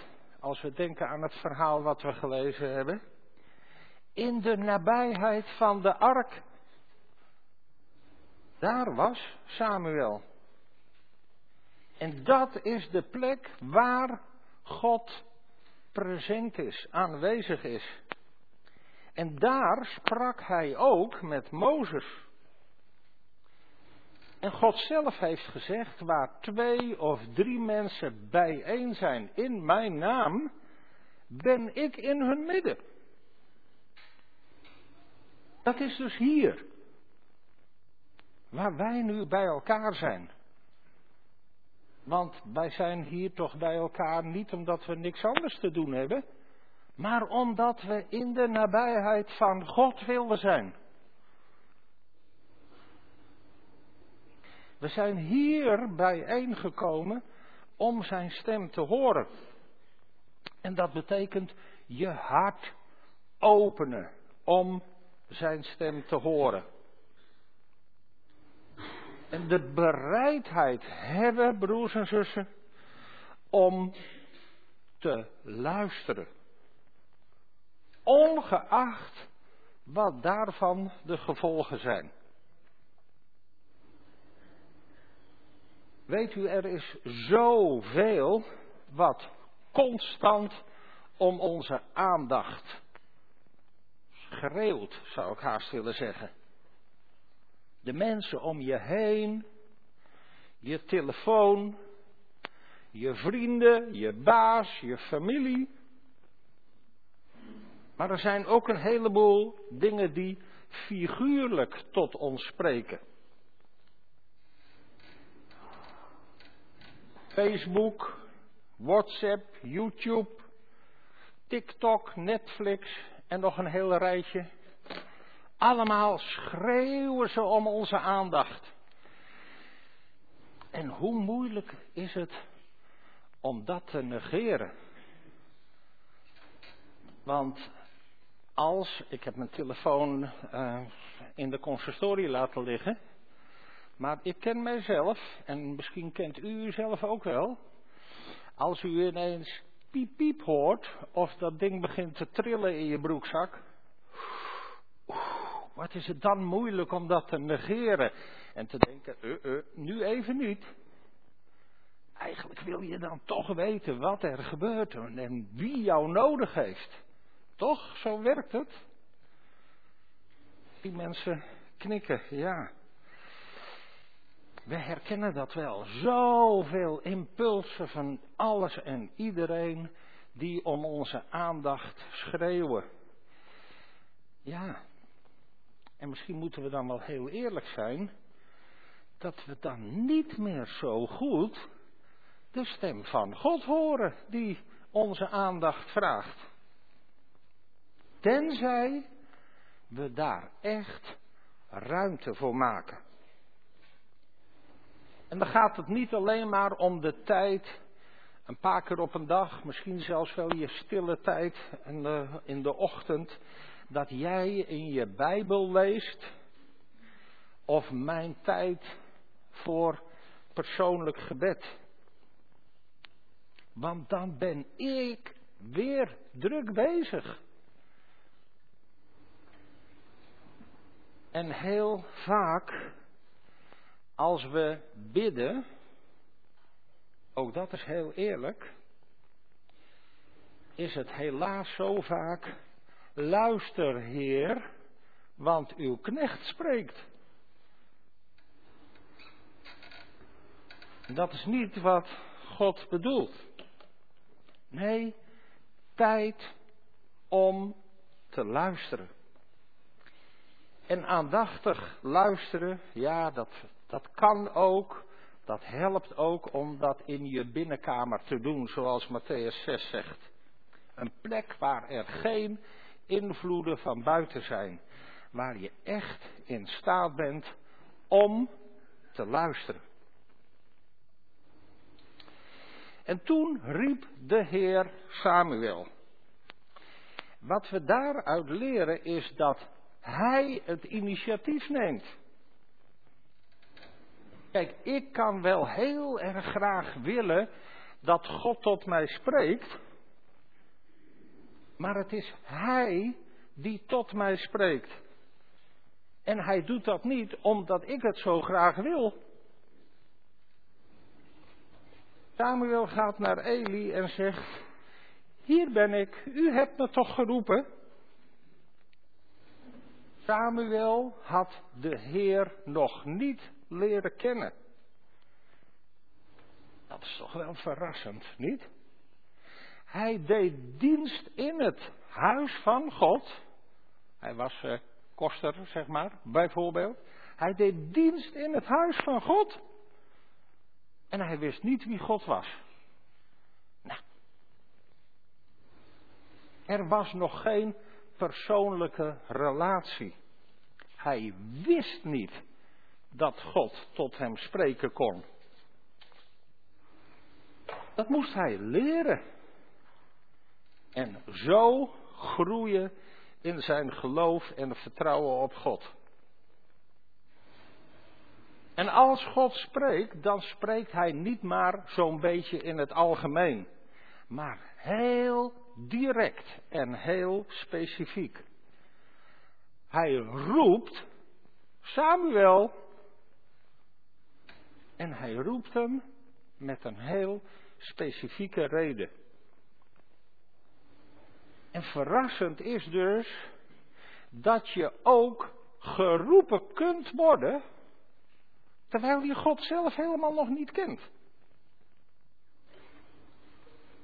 Speaker 3: Als we denken aan het verhaal wat we gelezen hebben. In de nabijheid van de ark. Daar was Samuel. En dat is de plek waar God present is, aanwezig is. En daar sprak hij ook met Mozes. En God zelf heeft gezegd, waar twee of drie mensen bijeen zijn in mijn naam, ben ik in hun midden. Dat is dus hier, waar wij nu bij elkaar zijn. Want wij zijn hier toch bij elkaar niet omdat we niks anders te doen hebben, maar omdat we in de nabijheid van God willen zijn. We zijn hier bijeengekomen om zijn stem te horen. En dat betekent je hart openen om zijn stem te horen. En de bereidheid hebben, broers en zussen, om te luisteren. Ongeacht wat daarvan de gevolgen zijn. Weet u, er is zoveel wat constant om onze aandacht schreeuwt, zou ik haast willen zeggen. De mensen om je heen, je telefoon, je vrienden, je baas, je familie. Maar er zijn ook een heleboel dingen die figuurlijk tot ons spreken. Facebook, WhatsApp, YouTube, TikTok, Netflix en nog een hele rijtje. Allemaal schreeuwen ze om onze aandacht. En hoe moeilijk is het om dat te negeren? Want als, ik heb mijn telefoon uh, in de consistorie laten liggen, maar ik ken mijzelf, en misschien kent u uzelf ook wel. Als u ineens piep piep hoort, of dat ding begint te trillen in je broekzak. Wat is het dan moeilijk om dat te negeren en te denken, uh, uh, nu even niet. Eigenlijk wil je dan toch weten wat er gebeurt en wie jou nodig heeft. Toch? Zo werkt het. Die mensen knikken, ja. We herkennen dat wel. Zoveel impulsen van alles en iedereen die om onze aandacht schreeuwen. Ja. En misschien moeten we dan wel heel eerlijk zijn. Dat we dan niet meer zo goed de stem van God horen die onze aandacht vraagt. Tenzij we daar echt ruimte voor maken. En dan gaat het niet alleen maar om de tijd een paar keer op een dag, misschien zelfs wel je stille tijd in de, in de ochtend, dat jij in je Bijbel leest of mijn tijd voor persoonlijk gebed. Want dan ben ik weer druk bezig. En heel vaak, als we bidden, ook dat is heel eerlijk, is het helaas zo vaak, luister Heer, want uw knecht spreekt. Dat is niet wat God bedoelt. Nee, tijd om te luisteren. En aandachtig luisteren, ja, dat, dat kan ook. Dat helpt ook om dat in je binnenkamer te doen, zoals Matthäus 6 zegt. Een plek waar er geen invloeden van buiten zijn. Waar je echt in staat bent om te luisteren. En toen riep de Heer Samuel. Wat we daaruit leren is dat Hij het initiatief neemt. Kijk, ik kan wel heel erg graag willen dat God tot mij spreekt, maar het is Hij die tot mij spreekt. En Hij doet dat niet omdat ik het zo graag wil. Samuel gaat naar Eli en zegt: Hier ben ik, u hebt me toch geroepen? Samuel had de Heer nog niet leren kennen. Dat is toch wel verrassend, niet? Hij deed dienst in het huis van God. Hij was uh, koster, zeg maar, bijvoorbeeld. Hij deed dienst in het huis van God. En hij wist niet wie God was. Nou. Er was nog geen persoonlijke relatie. Hij wist niet dat God tot hem spreken kon. Dat moest hij leren. En zo groeien in zijn geloof en vertrouwen op God. En als God spreekt, dan spreekt hij niet maar zo'n beetje in het algemeen, maar heel direct en heel specifiek. Hij roept Samuel en hij roept hem met een heel specifieke reden. En verrassend is dus dat je ook geroepen kunt worden Terwijl je God zelf helemaal nog niet kent.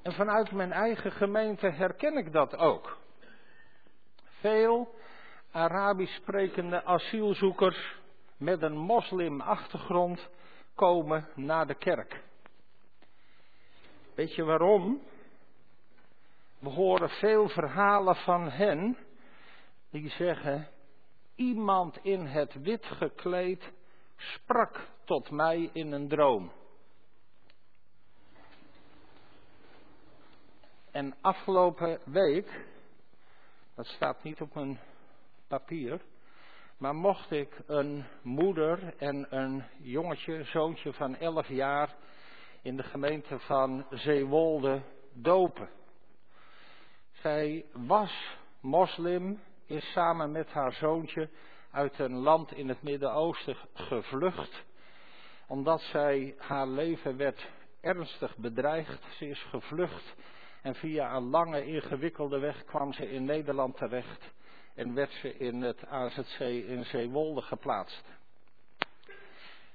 Speaker 3: En vanuit mijn eigen gemeente herken ik dat ook. Veel Arabisch sprekende asielzoekers met een moslimachtergrond komen naar de kerk. Weet je waarom? We horen veel verhalen van hen die zeggen: iemand in het wit gekleed sprak tot mij in een droom. En afgelopen week, dat staat niet op mijn papier, maar mocht ik een moeder en een jongetje, zoontje van 11 jaar, in de gemeente van Zeewolde dopen. Zij was moslim, is samen met haar zoontje uit een land in het Midden-Oosten gevlucht, omdat zij haar leven werd ernstig bedreigd. Ze is gevlucht en via een lange ingewikkelde weg kwam ze in Nederland terecht en werd ze in het AZC in Zeewolde geplaatst.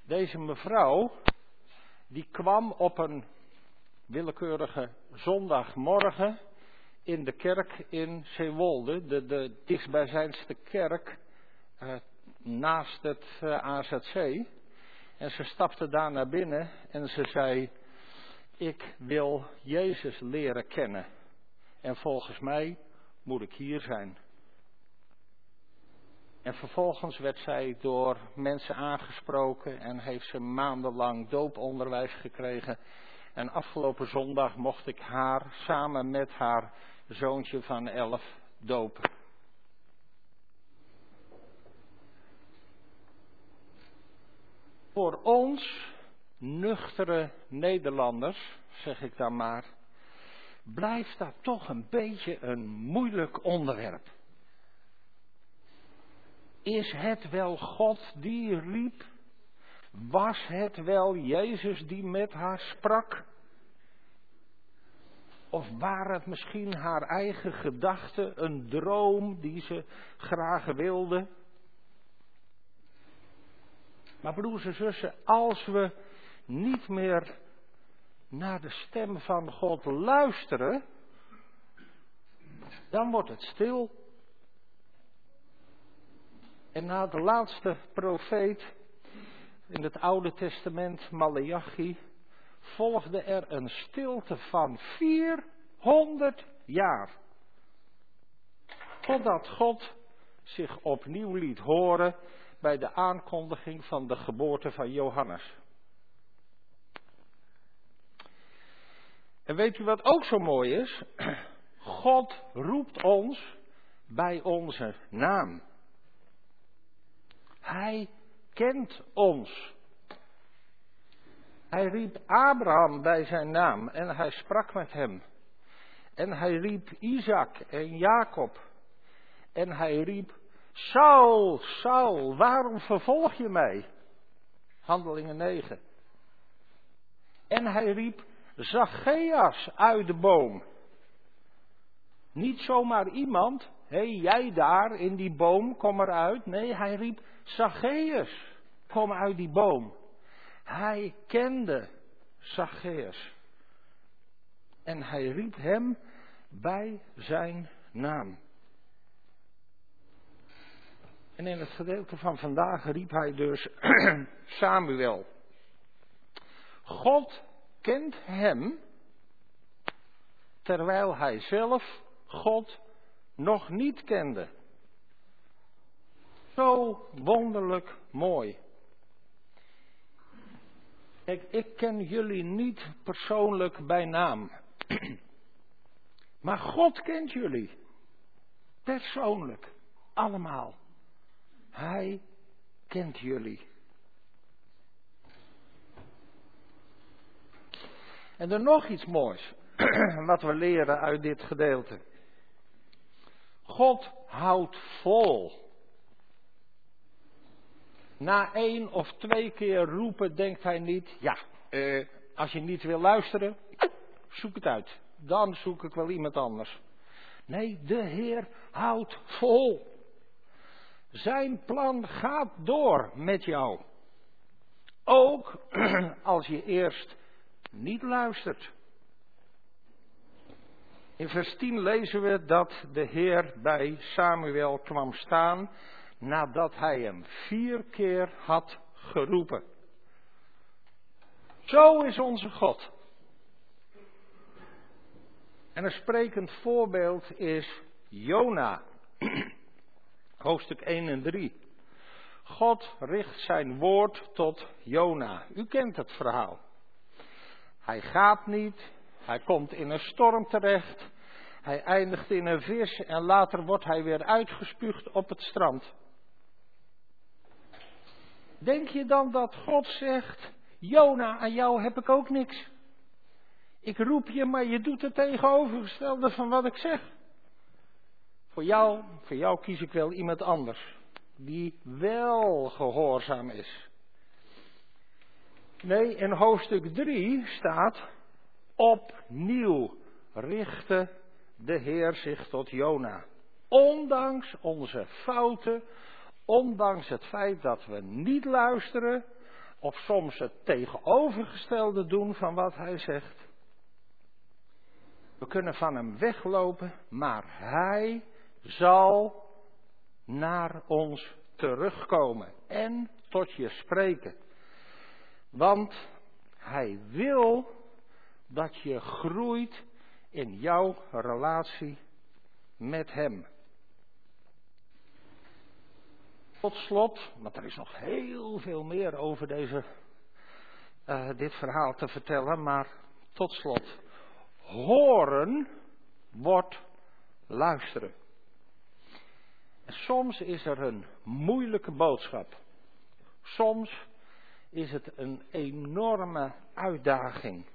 Speaker 3: Deze mevrouw, die kwam op een willekeurige zondagmorgen in de kerk in Zeewolde, de, de dichtstbijzijnste kerk uh, naast het eh, AZC. En ze stapte daar naar binnen en ze zei: Ik wil Jezus leren kennen. En volgens mij moet ik hier zijn. En vervolgens werd zij door mensen aangesproken en heeft ze maandenlang dooponderwijs gekregen. En afgelopen zondag mocht ik haar samen met haar zoontje van elf dopen. Voor ons, nuchtere Nederlanders, zeg ik dan maar, blijft dat toch een beetje een moeilijk onderwerp. Is het wel God die riep? Was het wel Jezus die met haar sprak? Of waren het misschien haar eigen gedachten, een droom die ze graag wilde? Maar broers en zussen, als we niet meer naar de stem van God luisteren, dan wordt het stil. En na de laatste profeet in het Oude Testament, Malachi, volgde er een stilte van 400 jaar. Totdat God zich opnieuw liet horen bij de aankondiging van de geboorte van Johannes. En weet u wat ook zo mooi is? God roept ons bij onze naam. Hij kent ons. Hij riep Abraham bij zijn naam en hij sprak met hem. En hij riep Isaac en Jacob. En hij riep Saul, Saul, waarom vervolg je mij? Handelingen 9. En hij riep Zacchaeus uit de boom. Niet zomaar iemand, hé hey, jij daar in die boom, kom eruit. Nee, hij riep Zacchaeus, kom uit die boom. Hij kende Zacchaeus. En hij riep hem bij zijn naam. En in het gedeelte van vandaag riep hij dus Samuel. God kent hem terwijl hij zelf God nog niet kende. Zo wonderlijk mooi. Kijk, ik ken jullie niet persoonlijk bij naam. Maar God kent jullie. Persoonlijk. Allemaal. Hij kent jullie. En er nog iets moois wat we leren uit dit gedeelte. God houdt vol. Na één of twee keer roepen denkt hij niet, ja, eh, als je niet wil luisteren, zoek het uit. Dan zoek ik wel iemand anders. Nee, de Heer houdt vol. Zijn plan gaat door met jou. Ook als je eerst niet luistert. In vers 10 lezen we dat de Heer bij Samuel kwam staan nadat hij hem vier keer had geroepen. Zo is onze God. En een sprekend voorbeeld is Jona, hoofdstuk 1 en 3. God richt zijn woord tot Jona. U kent het verhaal. Hij gaat niet, hij komt in een storm terecht, hij eindigt in een vis en later wordt hij weer uitgespuugd op het strand. Denk je dan dat God zegt, Jona, aan jou heb ik ook niks. Ik roep je, maar je doet het tegenovergestelde van wat ik zeg. Voor jou, voor jou kies ik wel iemand anders, die wel gehoorzaam is. Nee, in hoofdstuk 3 staat, opnieuw richtte de Heer zich tot Jona. Ondanks onze fouten, ondanks het feit dat we niet luisteren, of soms het tegenovergestelde doen van wat hij zegt. We kunnen van hem weglopen, maar hij zal naar ons terugkomen en tot je spreken. Want hij wil dat je groeit in jouw relatie met hem. Tot slot, want er is nog heel veel meer over deze, uh, dit verhaal te vertellen, maar tot slot. Horen wordt luisteren. En soms is er een moeilijke boodschap. Soms is het een enorme uitdaging.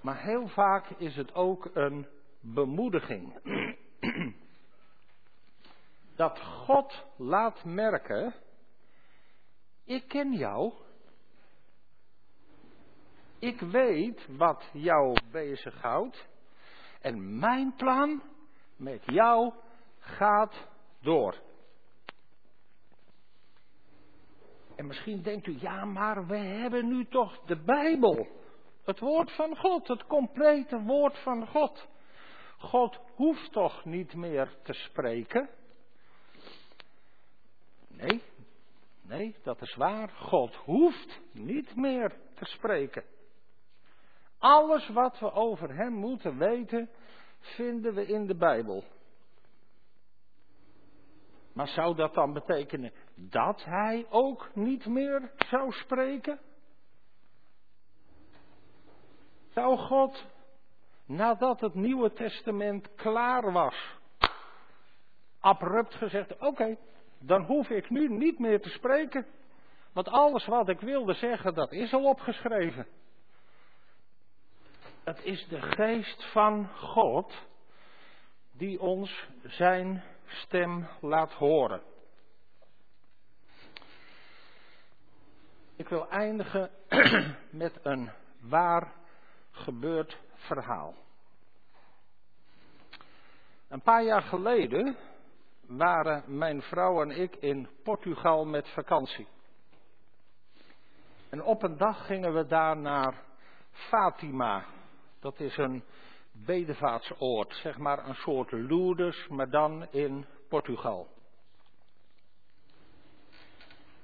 Speaker 3: Maar heel vaak is het ook een bemoediging. Dat God laat merken, ik ken jou. Ik weet wat jou bezighoudt. En mijn plan met jou gaat door. En misschien denkt u, ja, maar we hebben nu toch de Bijbel. Het woord van God, het complete woord van God. God hoeft toch niet meer te spreken? Nee, nee, dat is waar. God hoeft niet meer te spreken. Alles wat we over Hem moeten weten, vinden we in de Bijbel. Maar zou dat dan betekenen dat Hij ook niet meer zou spreken? Zou God, nadat het Nieuwe Testament klaar was, abrupt gezegd: Oké, dan hoef ik nu niet meer te spreken. Want alles wat ik wilde zeggen, dat is al opgeschreven. Het is de geest van God die ons zijn stem laat horen. Ik wil eindigen met een waar gebeurd verhaal. Een paar jaar geleden waren mijn vrouw en ik in Portugal met vakantie. En op een dag gingen we daar naar Fatima. Dat is een bedevaartsoord, zeg maar een soort Lourdes, maar dan in Portugal.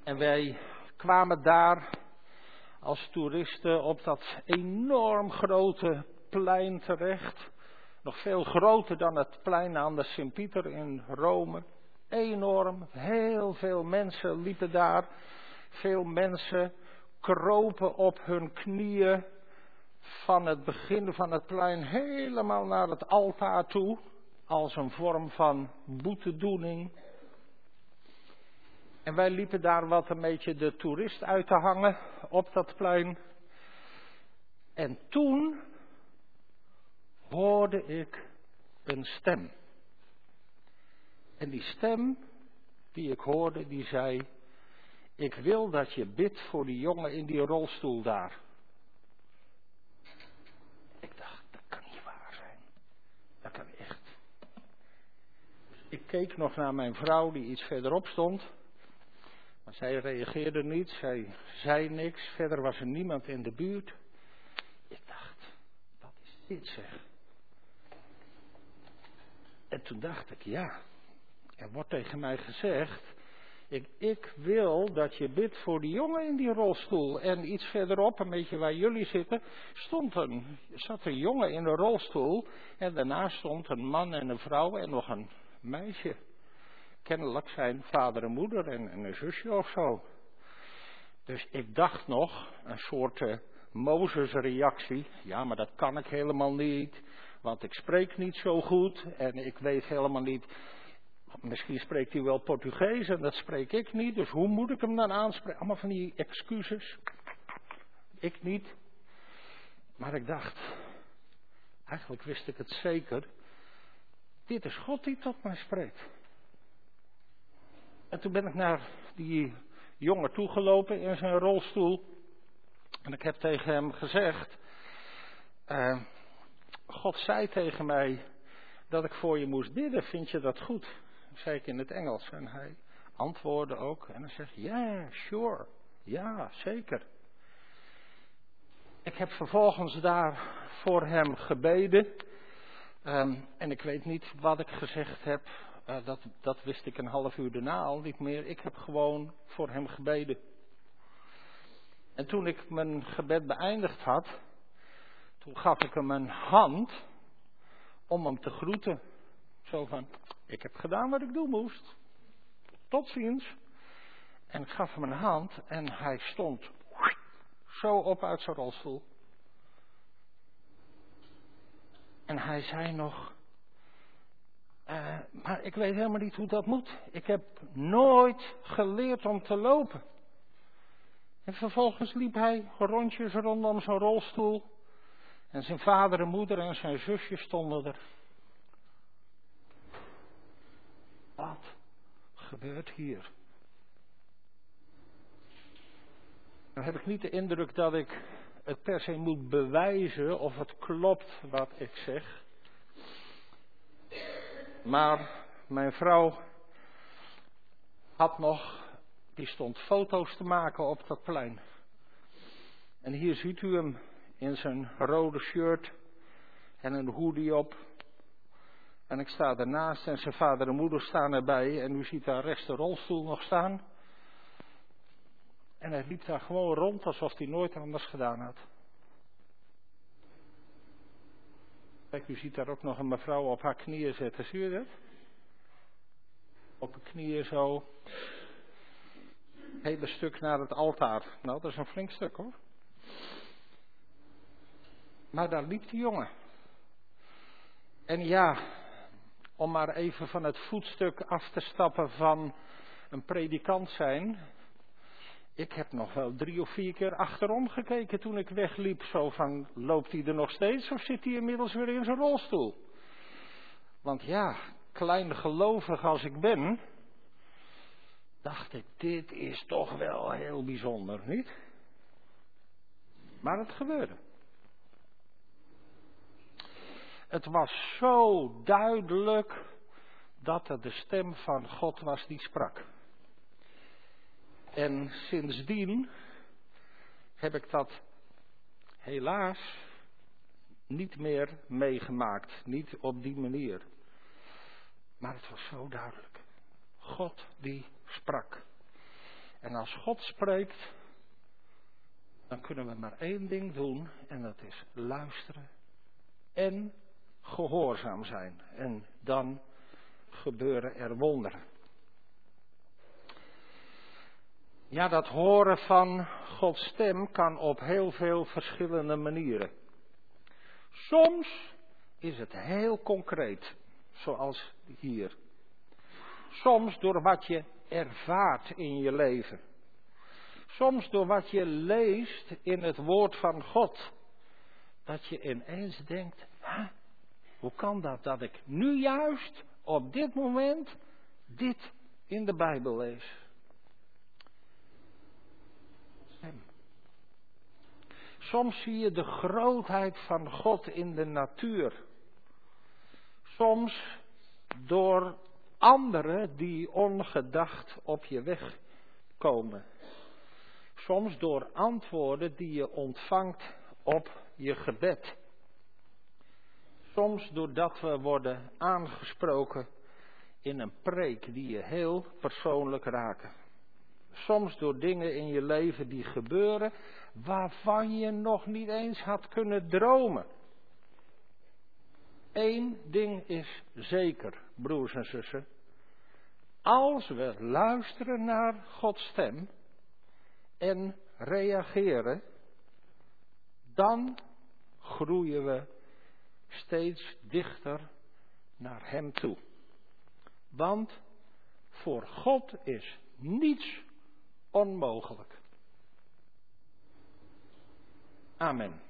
Speaker 3: En wij kwamen daar als toeristen op dat enorm grote plein terecht. Nog veel groter dan het plein aan de Sint-Pieter in Rome. Enorm, heel veel mensen liepen daar. Veel mensen kropen op hun knieën van het begin van het plein helemaal naar het altaar toe. Als een vorm van boetedoening. En wij liepen daar wat een beetje de toerist uit te hangen op dat plein. En toen hoorde ik een stem. En die stem die ik hoorde, die zei: Ik wil dat je bidt voor die jongen in die rolstoel daar. Ik dacht, dat kan niet waar zijn. Dat kan echt. Ik keek nog naar mijn vrouw die iets verderop stond. Maar zij reageerde niet, zij zei niks. Verder was er niemand in de buurt. Ik dacht, wat is dit zeg? En toen dacht ik, ja, er wordt tegen mij gezegd, ik, ik, wil dat je bidt voor die jongen in die rolstoel. En iets verderop, een beetje waar jullie zitten, stond een, zat een jongen in een rolstoel. En daarnaast stond een man en een vrouw en nog een meisje. Kennelijk zijn vader en moeder en, een zusje of zo. Dus ik dacht nog, een soort uh, Mozes-reactie. Ja, maar dat kan ik helemaal niet. Want ik spreek niet zo goed en ik weet helemaal niet. Misschien spreekt hij wel Portugees en dat spreek ik niet. Dus hoe moet ik hem dan aanspreken? Allemaal van die excuses. Ik niet. Maar ik dacht, eigenlijk wist ik het zeker. Dit is God die tot mij spreekt. En toen ben ik naar die jongen toegelopen in zijn rolstoel. En ik heb tegen hem gezegd: uh, God zei tegen mij dat ik voor je moest bidden. Vind je dat goed? Dat zei ik in het Engels. En hij antwoordde ook. En hij zegt: Ja, sure. Ja, zeker. Ik heb vervolgens daar voor hem gebeden. Um, en ik weet niet wat ik gezegd heb. Uh, dat, dat wist ik een half uur daarna al niet meer. Ik heb gewoon voor hem gebeden. En toen ik mijn gebed beëindigd had, toen gaf ik hem een hand om hem te groeten. Zo van, ik heb gedaan wat ik doen moest. Tot ziens. En ik gaf hem een hand en hij stond zo op uit zijn rolstoel. En hij zei nog, uh, maar ik weet helemaal niet hoe dat moet. Ik heb nooit geleerd om te lopen. En vervolgens liep hij rondjes rondom zijn rolstoel. En zijn vader en moeder en zijn zusje stonden er. Wat gebeurt hier? Dan heb ik niet de indruk dat ik het per se moet bewijzen of het klopt wat ik zeg. Maar mijn vrouw had nog, die stond foto's te maken op dat plein. En hier ziet u hem in zijn rode shirt en een hoodie op. En ik sta ernaast en zijn vader en moeder staan erbij. En u ziet daar rechts de rolstoel nog staan. En hij liep daar gewoon rond alsof hij nooit anders gedaan had. Kijk, u ziet daar ook nog een mevrouw op haar knieën zitten. Zie je dat? Op de knieën zo. Hele stuk naar het altaar. Nou, dat is een flink stuk hoor. Maar daar liep die jongen. En ja, om maar even van het voetstuk af te stappen van een predikant zijn. Ik heb nog wel drie of vier keer achterom gekeken toen ik wegliep. Zo van, loopt hij er nog steeds of zit hij inmiddels weer in zijn rolstoel? Want ja, klein gelovig als ik ben, dacht ik, dit is toch wel heel bijzonder, niet? Maar het gebeurde. Het was zo duidelijk dat het de stem van God was die sprak. En sindsdien heb ik dat helaas niet meer meegemaakt. Niet op die manier. Maar het was zo duidelijk. God die sprak. En als God spreekt, dan kunnen we maar één ding doen en dat is luisteren en gehoorzaam zijn. En dan gebeuren er wonderen. Ja, dat horen van Gods stem kan op heel veel verschillende manieren. Soms is het heel concreet, zoals hier. Soms door wat je ervaart in je leven. Soms door wat je leest in het woord van God. Dat je ineens denkt, hoe kan dat dat ik nu juist op dit moment dit in de Bijbel lees? Soms zie je de grootheid van God in de natuur. Soms door anderen die ongedacht op je weg komen. Soms door antwoorden die je ontvangt op je gebed. Soms doordat we worden aangesproken in een preek die je heel persoonlijk raken. Soms door dingen in je leven die gebeuren waarvan je nog niet eens had kunnen dromen. Eén ding is zeker, broers en zussen. Als we luisteren naar Gods stem en reageren, dan groeien we steeds dichter naar Hem toe. Want voor God is niets onmogelijk. Amen.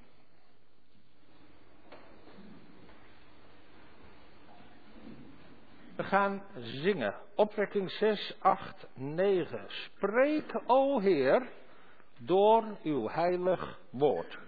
Speaker 3: We gaan zingen. Opwekking 6, 8, 9. Spreek, o Heer, door uw heilig woord.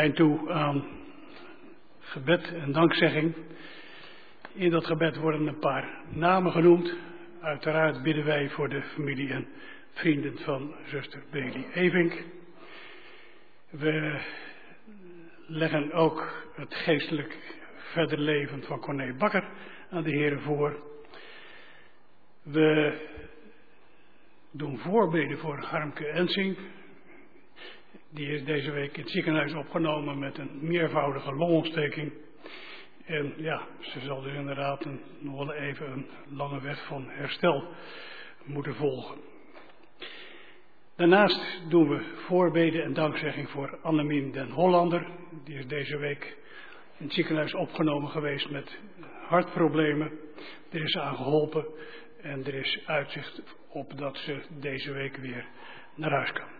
Speaker 2: Zijn toe aan gebed en dankzegging. In dat gebed worden een paar namen genoemd. Uiteraard bidden wij voor de familie en vrienden van zuster Bailey Evink. We leggen ook het geestelijk verder leven van Corné Bakker aan de heren voor. We doen voorbeden voor Harmke Ensing. Die is deze week in het ziekenhuis opgenomen met een meervoudige longontsteking. En ja, ze zal dus inderdaad een, nog wel even een lange weg van herstel moeten volgen. Daarnaast doen we voorbeden en dankzegging voor Annemien den Hollander. Die is deze week in het ziekenhuis opgenomen geweest met hartproblemen. Er is aan geholpen en er is uitzicht op dat ze deze week weer naar huis kan.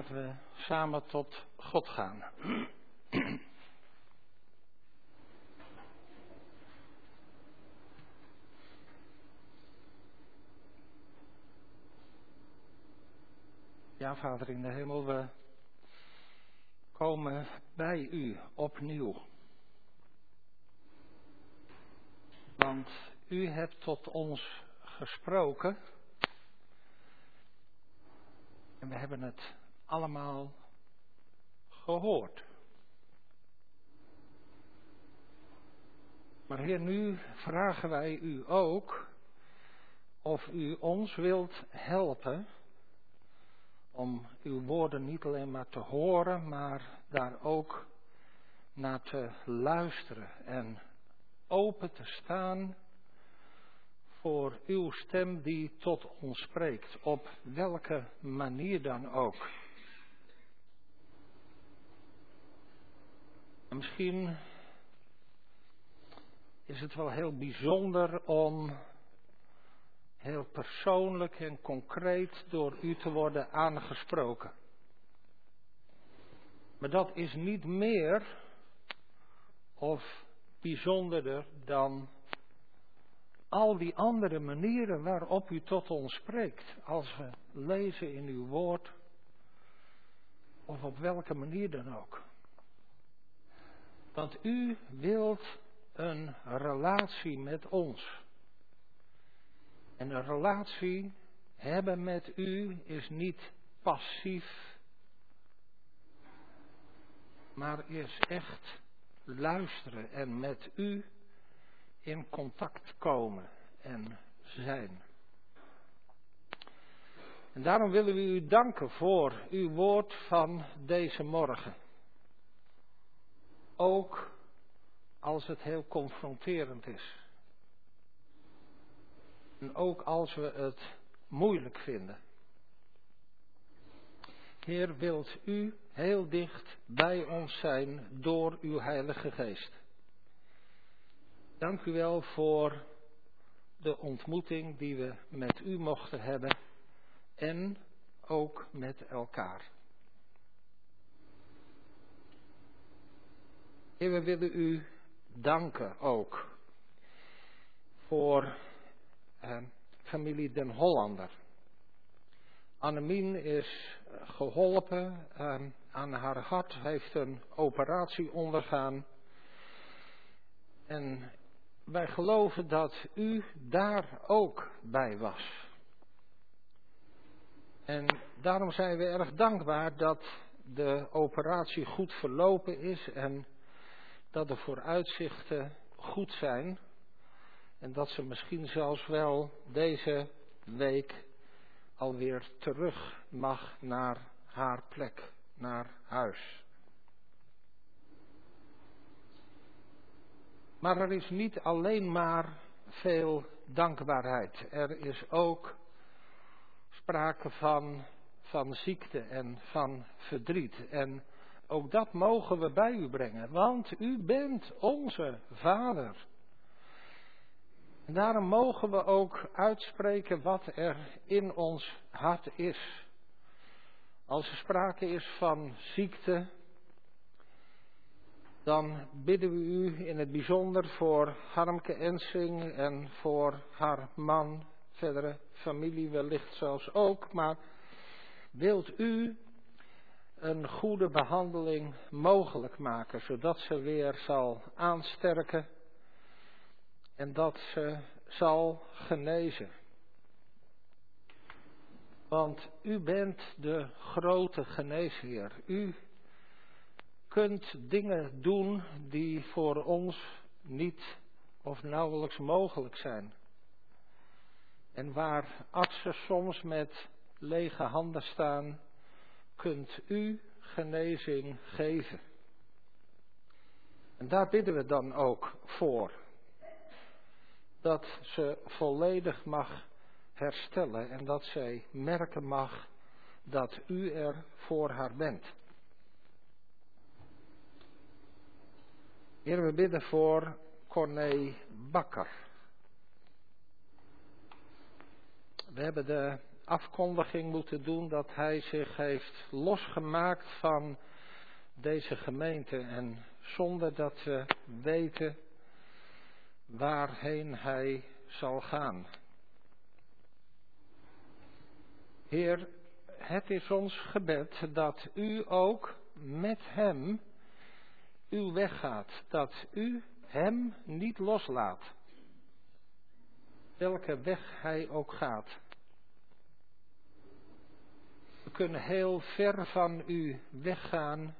Speaker 3: Laten we samen tot God gaan. Ja, Vader in de hemel, we komen bij u opnieuw. Want u hebt tot ons gesproken. En we hebben het allemaal gehoord. Maar Heer, nu vragen wij u ook of u ons wilt helpen om uw woorden niet alleen maar te horen, maar daar ook naar te luisteren en open te staan voor uw stem die tot ons spreekt, op welke manier dan ook. En misschien is het wel heel bijzonder om heel persoonlijk en concreet door u te worden aangesproken. Maar dat is niet meer of bijzonderder dan al die andere manieren waarop u tot ons spreekt. Als we lezen in uw woord, of op welke manier dan ook. Want u wilt een relatie met ons. En een relatie hebben met u is niet passief, maar is echt luisteren en met u in contact komen en zijn. En daarom willen we u danken voor uw woord van deze morgen. Ook als het heel confronterend is. En ook als we het moeilijk vinden. Heer, wilt u heel dicht bij ons zijn door uw Heilige Geest. Dank u wel voor de ontmoeting die we met u mochten hebben en ook met elkaar. Heer, we willen u danken ook voor eh, familie Den Hollander. Annemien is geholpen eh, aan haar hart, heeft een operatie ondergaan. En wij geloven dat u daar ook bij was. En daarom zijn we erg dankbaar dat de operatie goed verlopen is en dat de vooruitzichten goed zijn. En dat ze misschien zelfs wel deze week alweer terug mag naar haar plek, naar huis. Maar er is niet alleen maar veel dankbaarheid. Er is ook sprake van, van ziekte en van verdriet. En ook dat mogen we bij u brengen, want u bent onze Vader. En daarom mogen we ook uitspreken wat er in ons hart is. Als er sprake is van ziekte, dan bidden we u in het bijzonder voor Harmke Ensing en voor haar man, verdere familie wellicht zelfs ook. Maar wilt u een goede behandeling mogelijk maken, zodat ze weer zal aansterken en dat ze zal genezen. Want u bent de grote geneesheer. U kunt dingen doen die voor ons niet of nauwelijks mogelijk zijn. En waar artsen soms met lege handen staan, kunt u genezing geven. En daar bidden we dan ook voor. Dat ze volledig mag herstellen en dat zij merken mag dat u er voor haar bent. Heer, we bidden voor Corné Bakker. We hebben de afkondiging moeten doen dat hij zich heeft losgemaakt van deze gemeente en zonder dat we weten waarheen hij zal gaan. Heer, het is ons gebed dat u ook met hem uw weg gaat, dat u hem niet loslaat, welke weg hij ook gaat. We kunnen heel ver van u weggaan,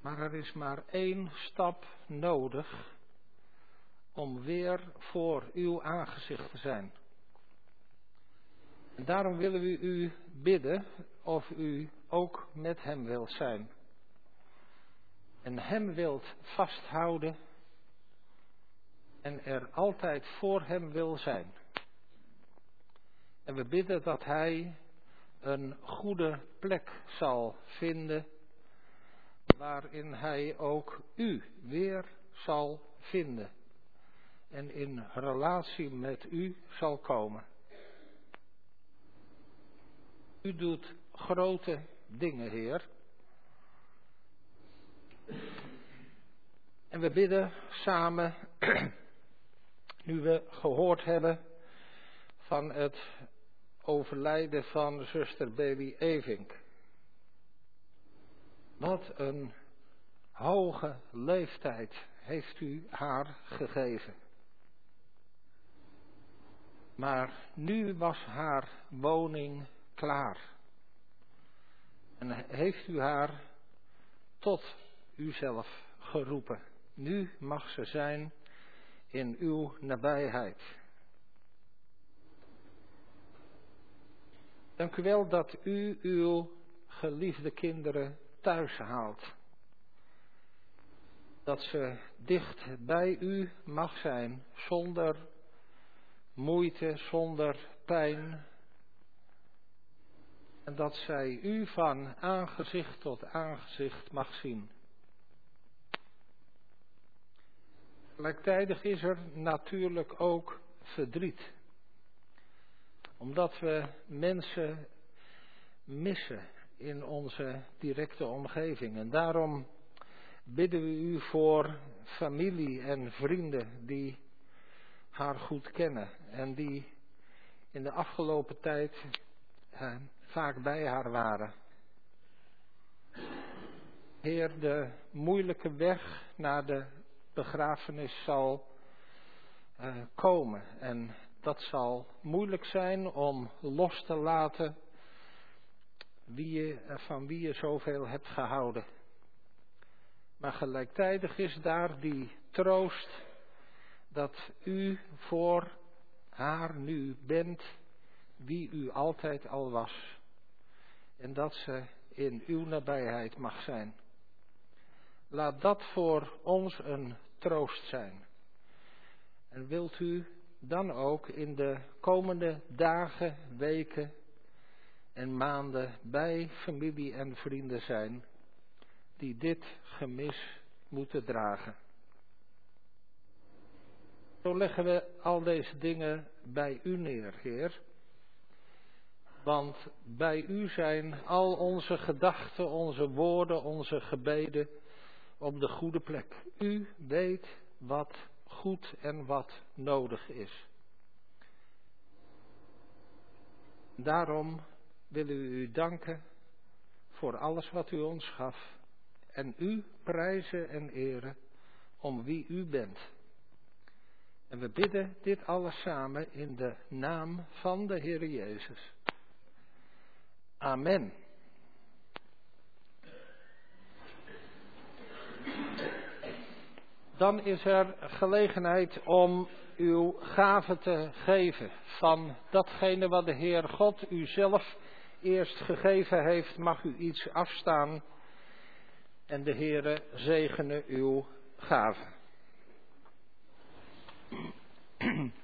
Speaker 3: maar er is maar één stap nodig om weer voor uw aangezicht te zijn. En daarom willen we u bidden of u ook met hem wilt zijn. En hem wilt vasthouden en er altijd voor hem wil zijn. En we bidden dat hij een goede plek zal vinden waarin hij ook u weer zal vinden en in relatie met u zal komen. U doet grote dingen, Heer. En we bidden samen, nu we gehoord hebben van het overlijden van zuster Baby Evink. Wat een hoge leeftijd heeft u haar gegeven. Maar nu was haar woning klaar. En heeft u haar tot uzelf geroepen. Nu mag ze zijn in uw nabijheid. Dank u wel dat u uw geliefde kinderen thuis haalt. Dat ze dicht bij u mag zijn, zonder moeite, zonder pijn. En dat zij u van aangezicht tot aangezicht mag zien. Gelijktijdig is er natuurlijk ook verdriet. Omdat we mensen missen in onze directe omgeving. En daarom bidden we u voor familie en vrienden die haar goed kennen en die in de afgelopen tijd eh, vaak bij haar waren. Heer, de moeilijke weg naar de begrafenis zal uh, komen. En dat zal moeilijk zijn om los te laten wie je, van wie je zoveel hebt gehouden. Maar gelijktijdig is daar die troost dat u voor haar nu bent wie u altijd al was. En dat ze in uw nabijheid mag zijn. Laat dat voor ons een troost zijn. En wilt u dan ook in de komende dagen, weken en maanden bij familie en vrienden zijn die dit gemis moeten dragen. Zo leggen we al deze dingen bij u neer, Heer. Want bij u zijn al onze gedachten, onze woorden, onze gebeden op de goede plek. U weet wat goed en wat nodig is. Daarom willen we u danken voor alles wat u ons gaf en u prijzen en eren om wie u bent. En we bidden dit alles samen in de naam van de Heer Jezus. Amen. Dan is er gelegenheid om uw gave te geven van datgene wat de Heer God u zelf eerst gegeven heeft, mag u iets afstaan en de Heere zegene uw gave.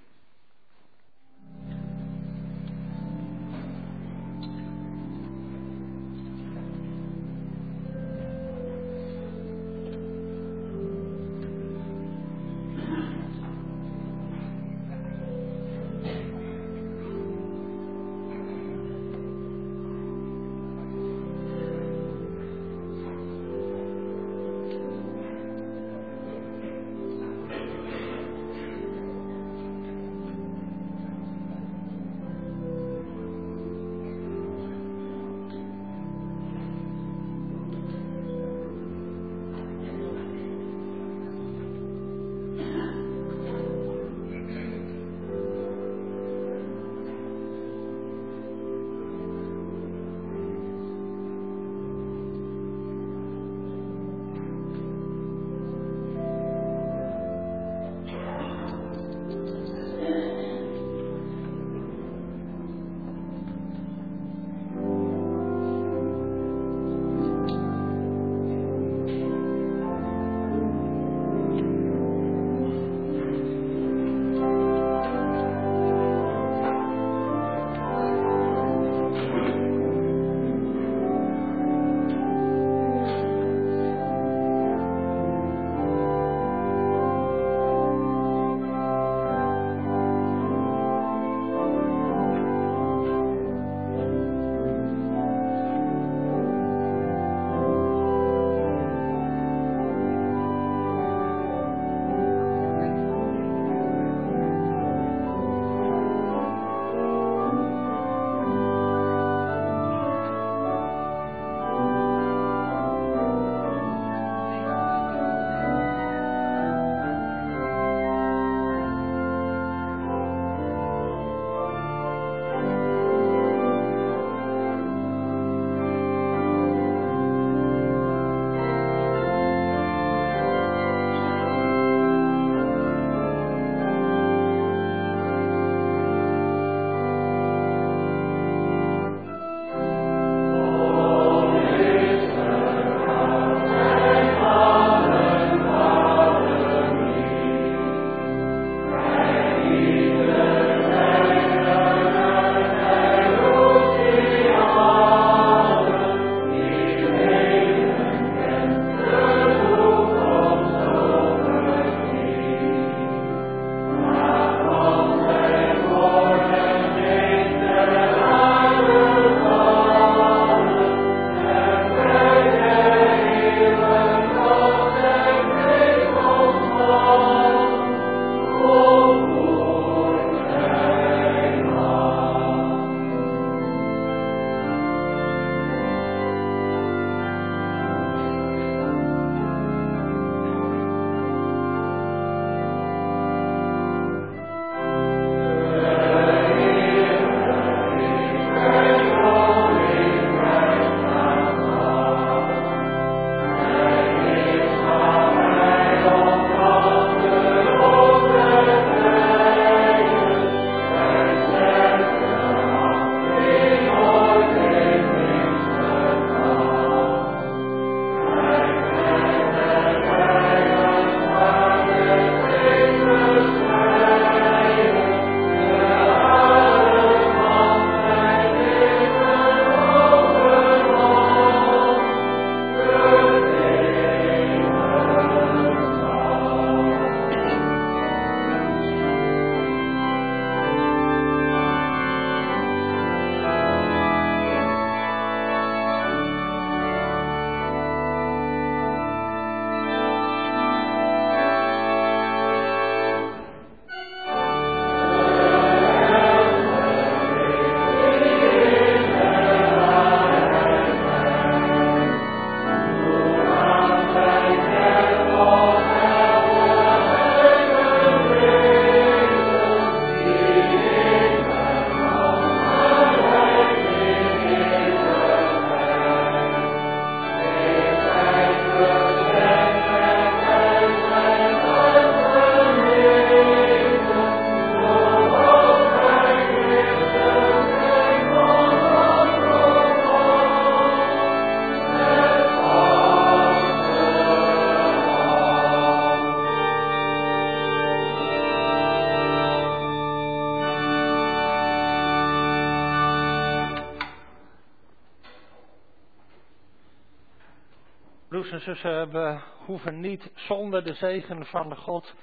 Speaker 3: zussen, we hoeven niet zonder de zegen van God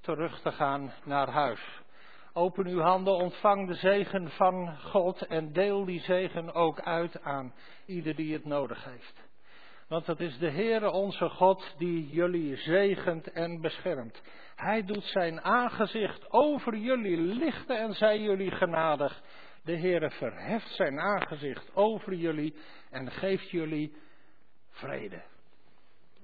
Speaker 3: terug te gaan naar huis. Open uw handen, ontvang de zegen van God en deel die zegen ook uit aan ieder die het nodig heeft. Want het is de Heere onze God die jullie zegent en beschermt. Hij doet zijn aangezicht over jullie lichten en zij jullie genadig. De Heere verheft zijn aangezicht over jullie en geeft jullie vrede.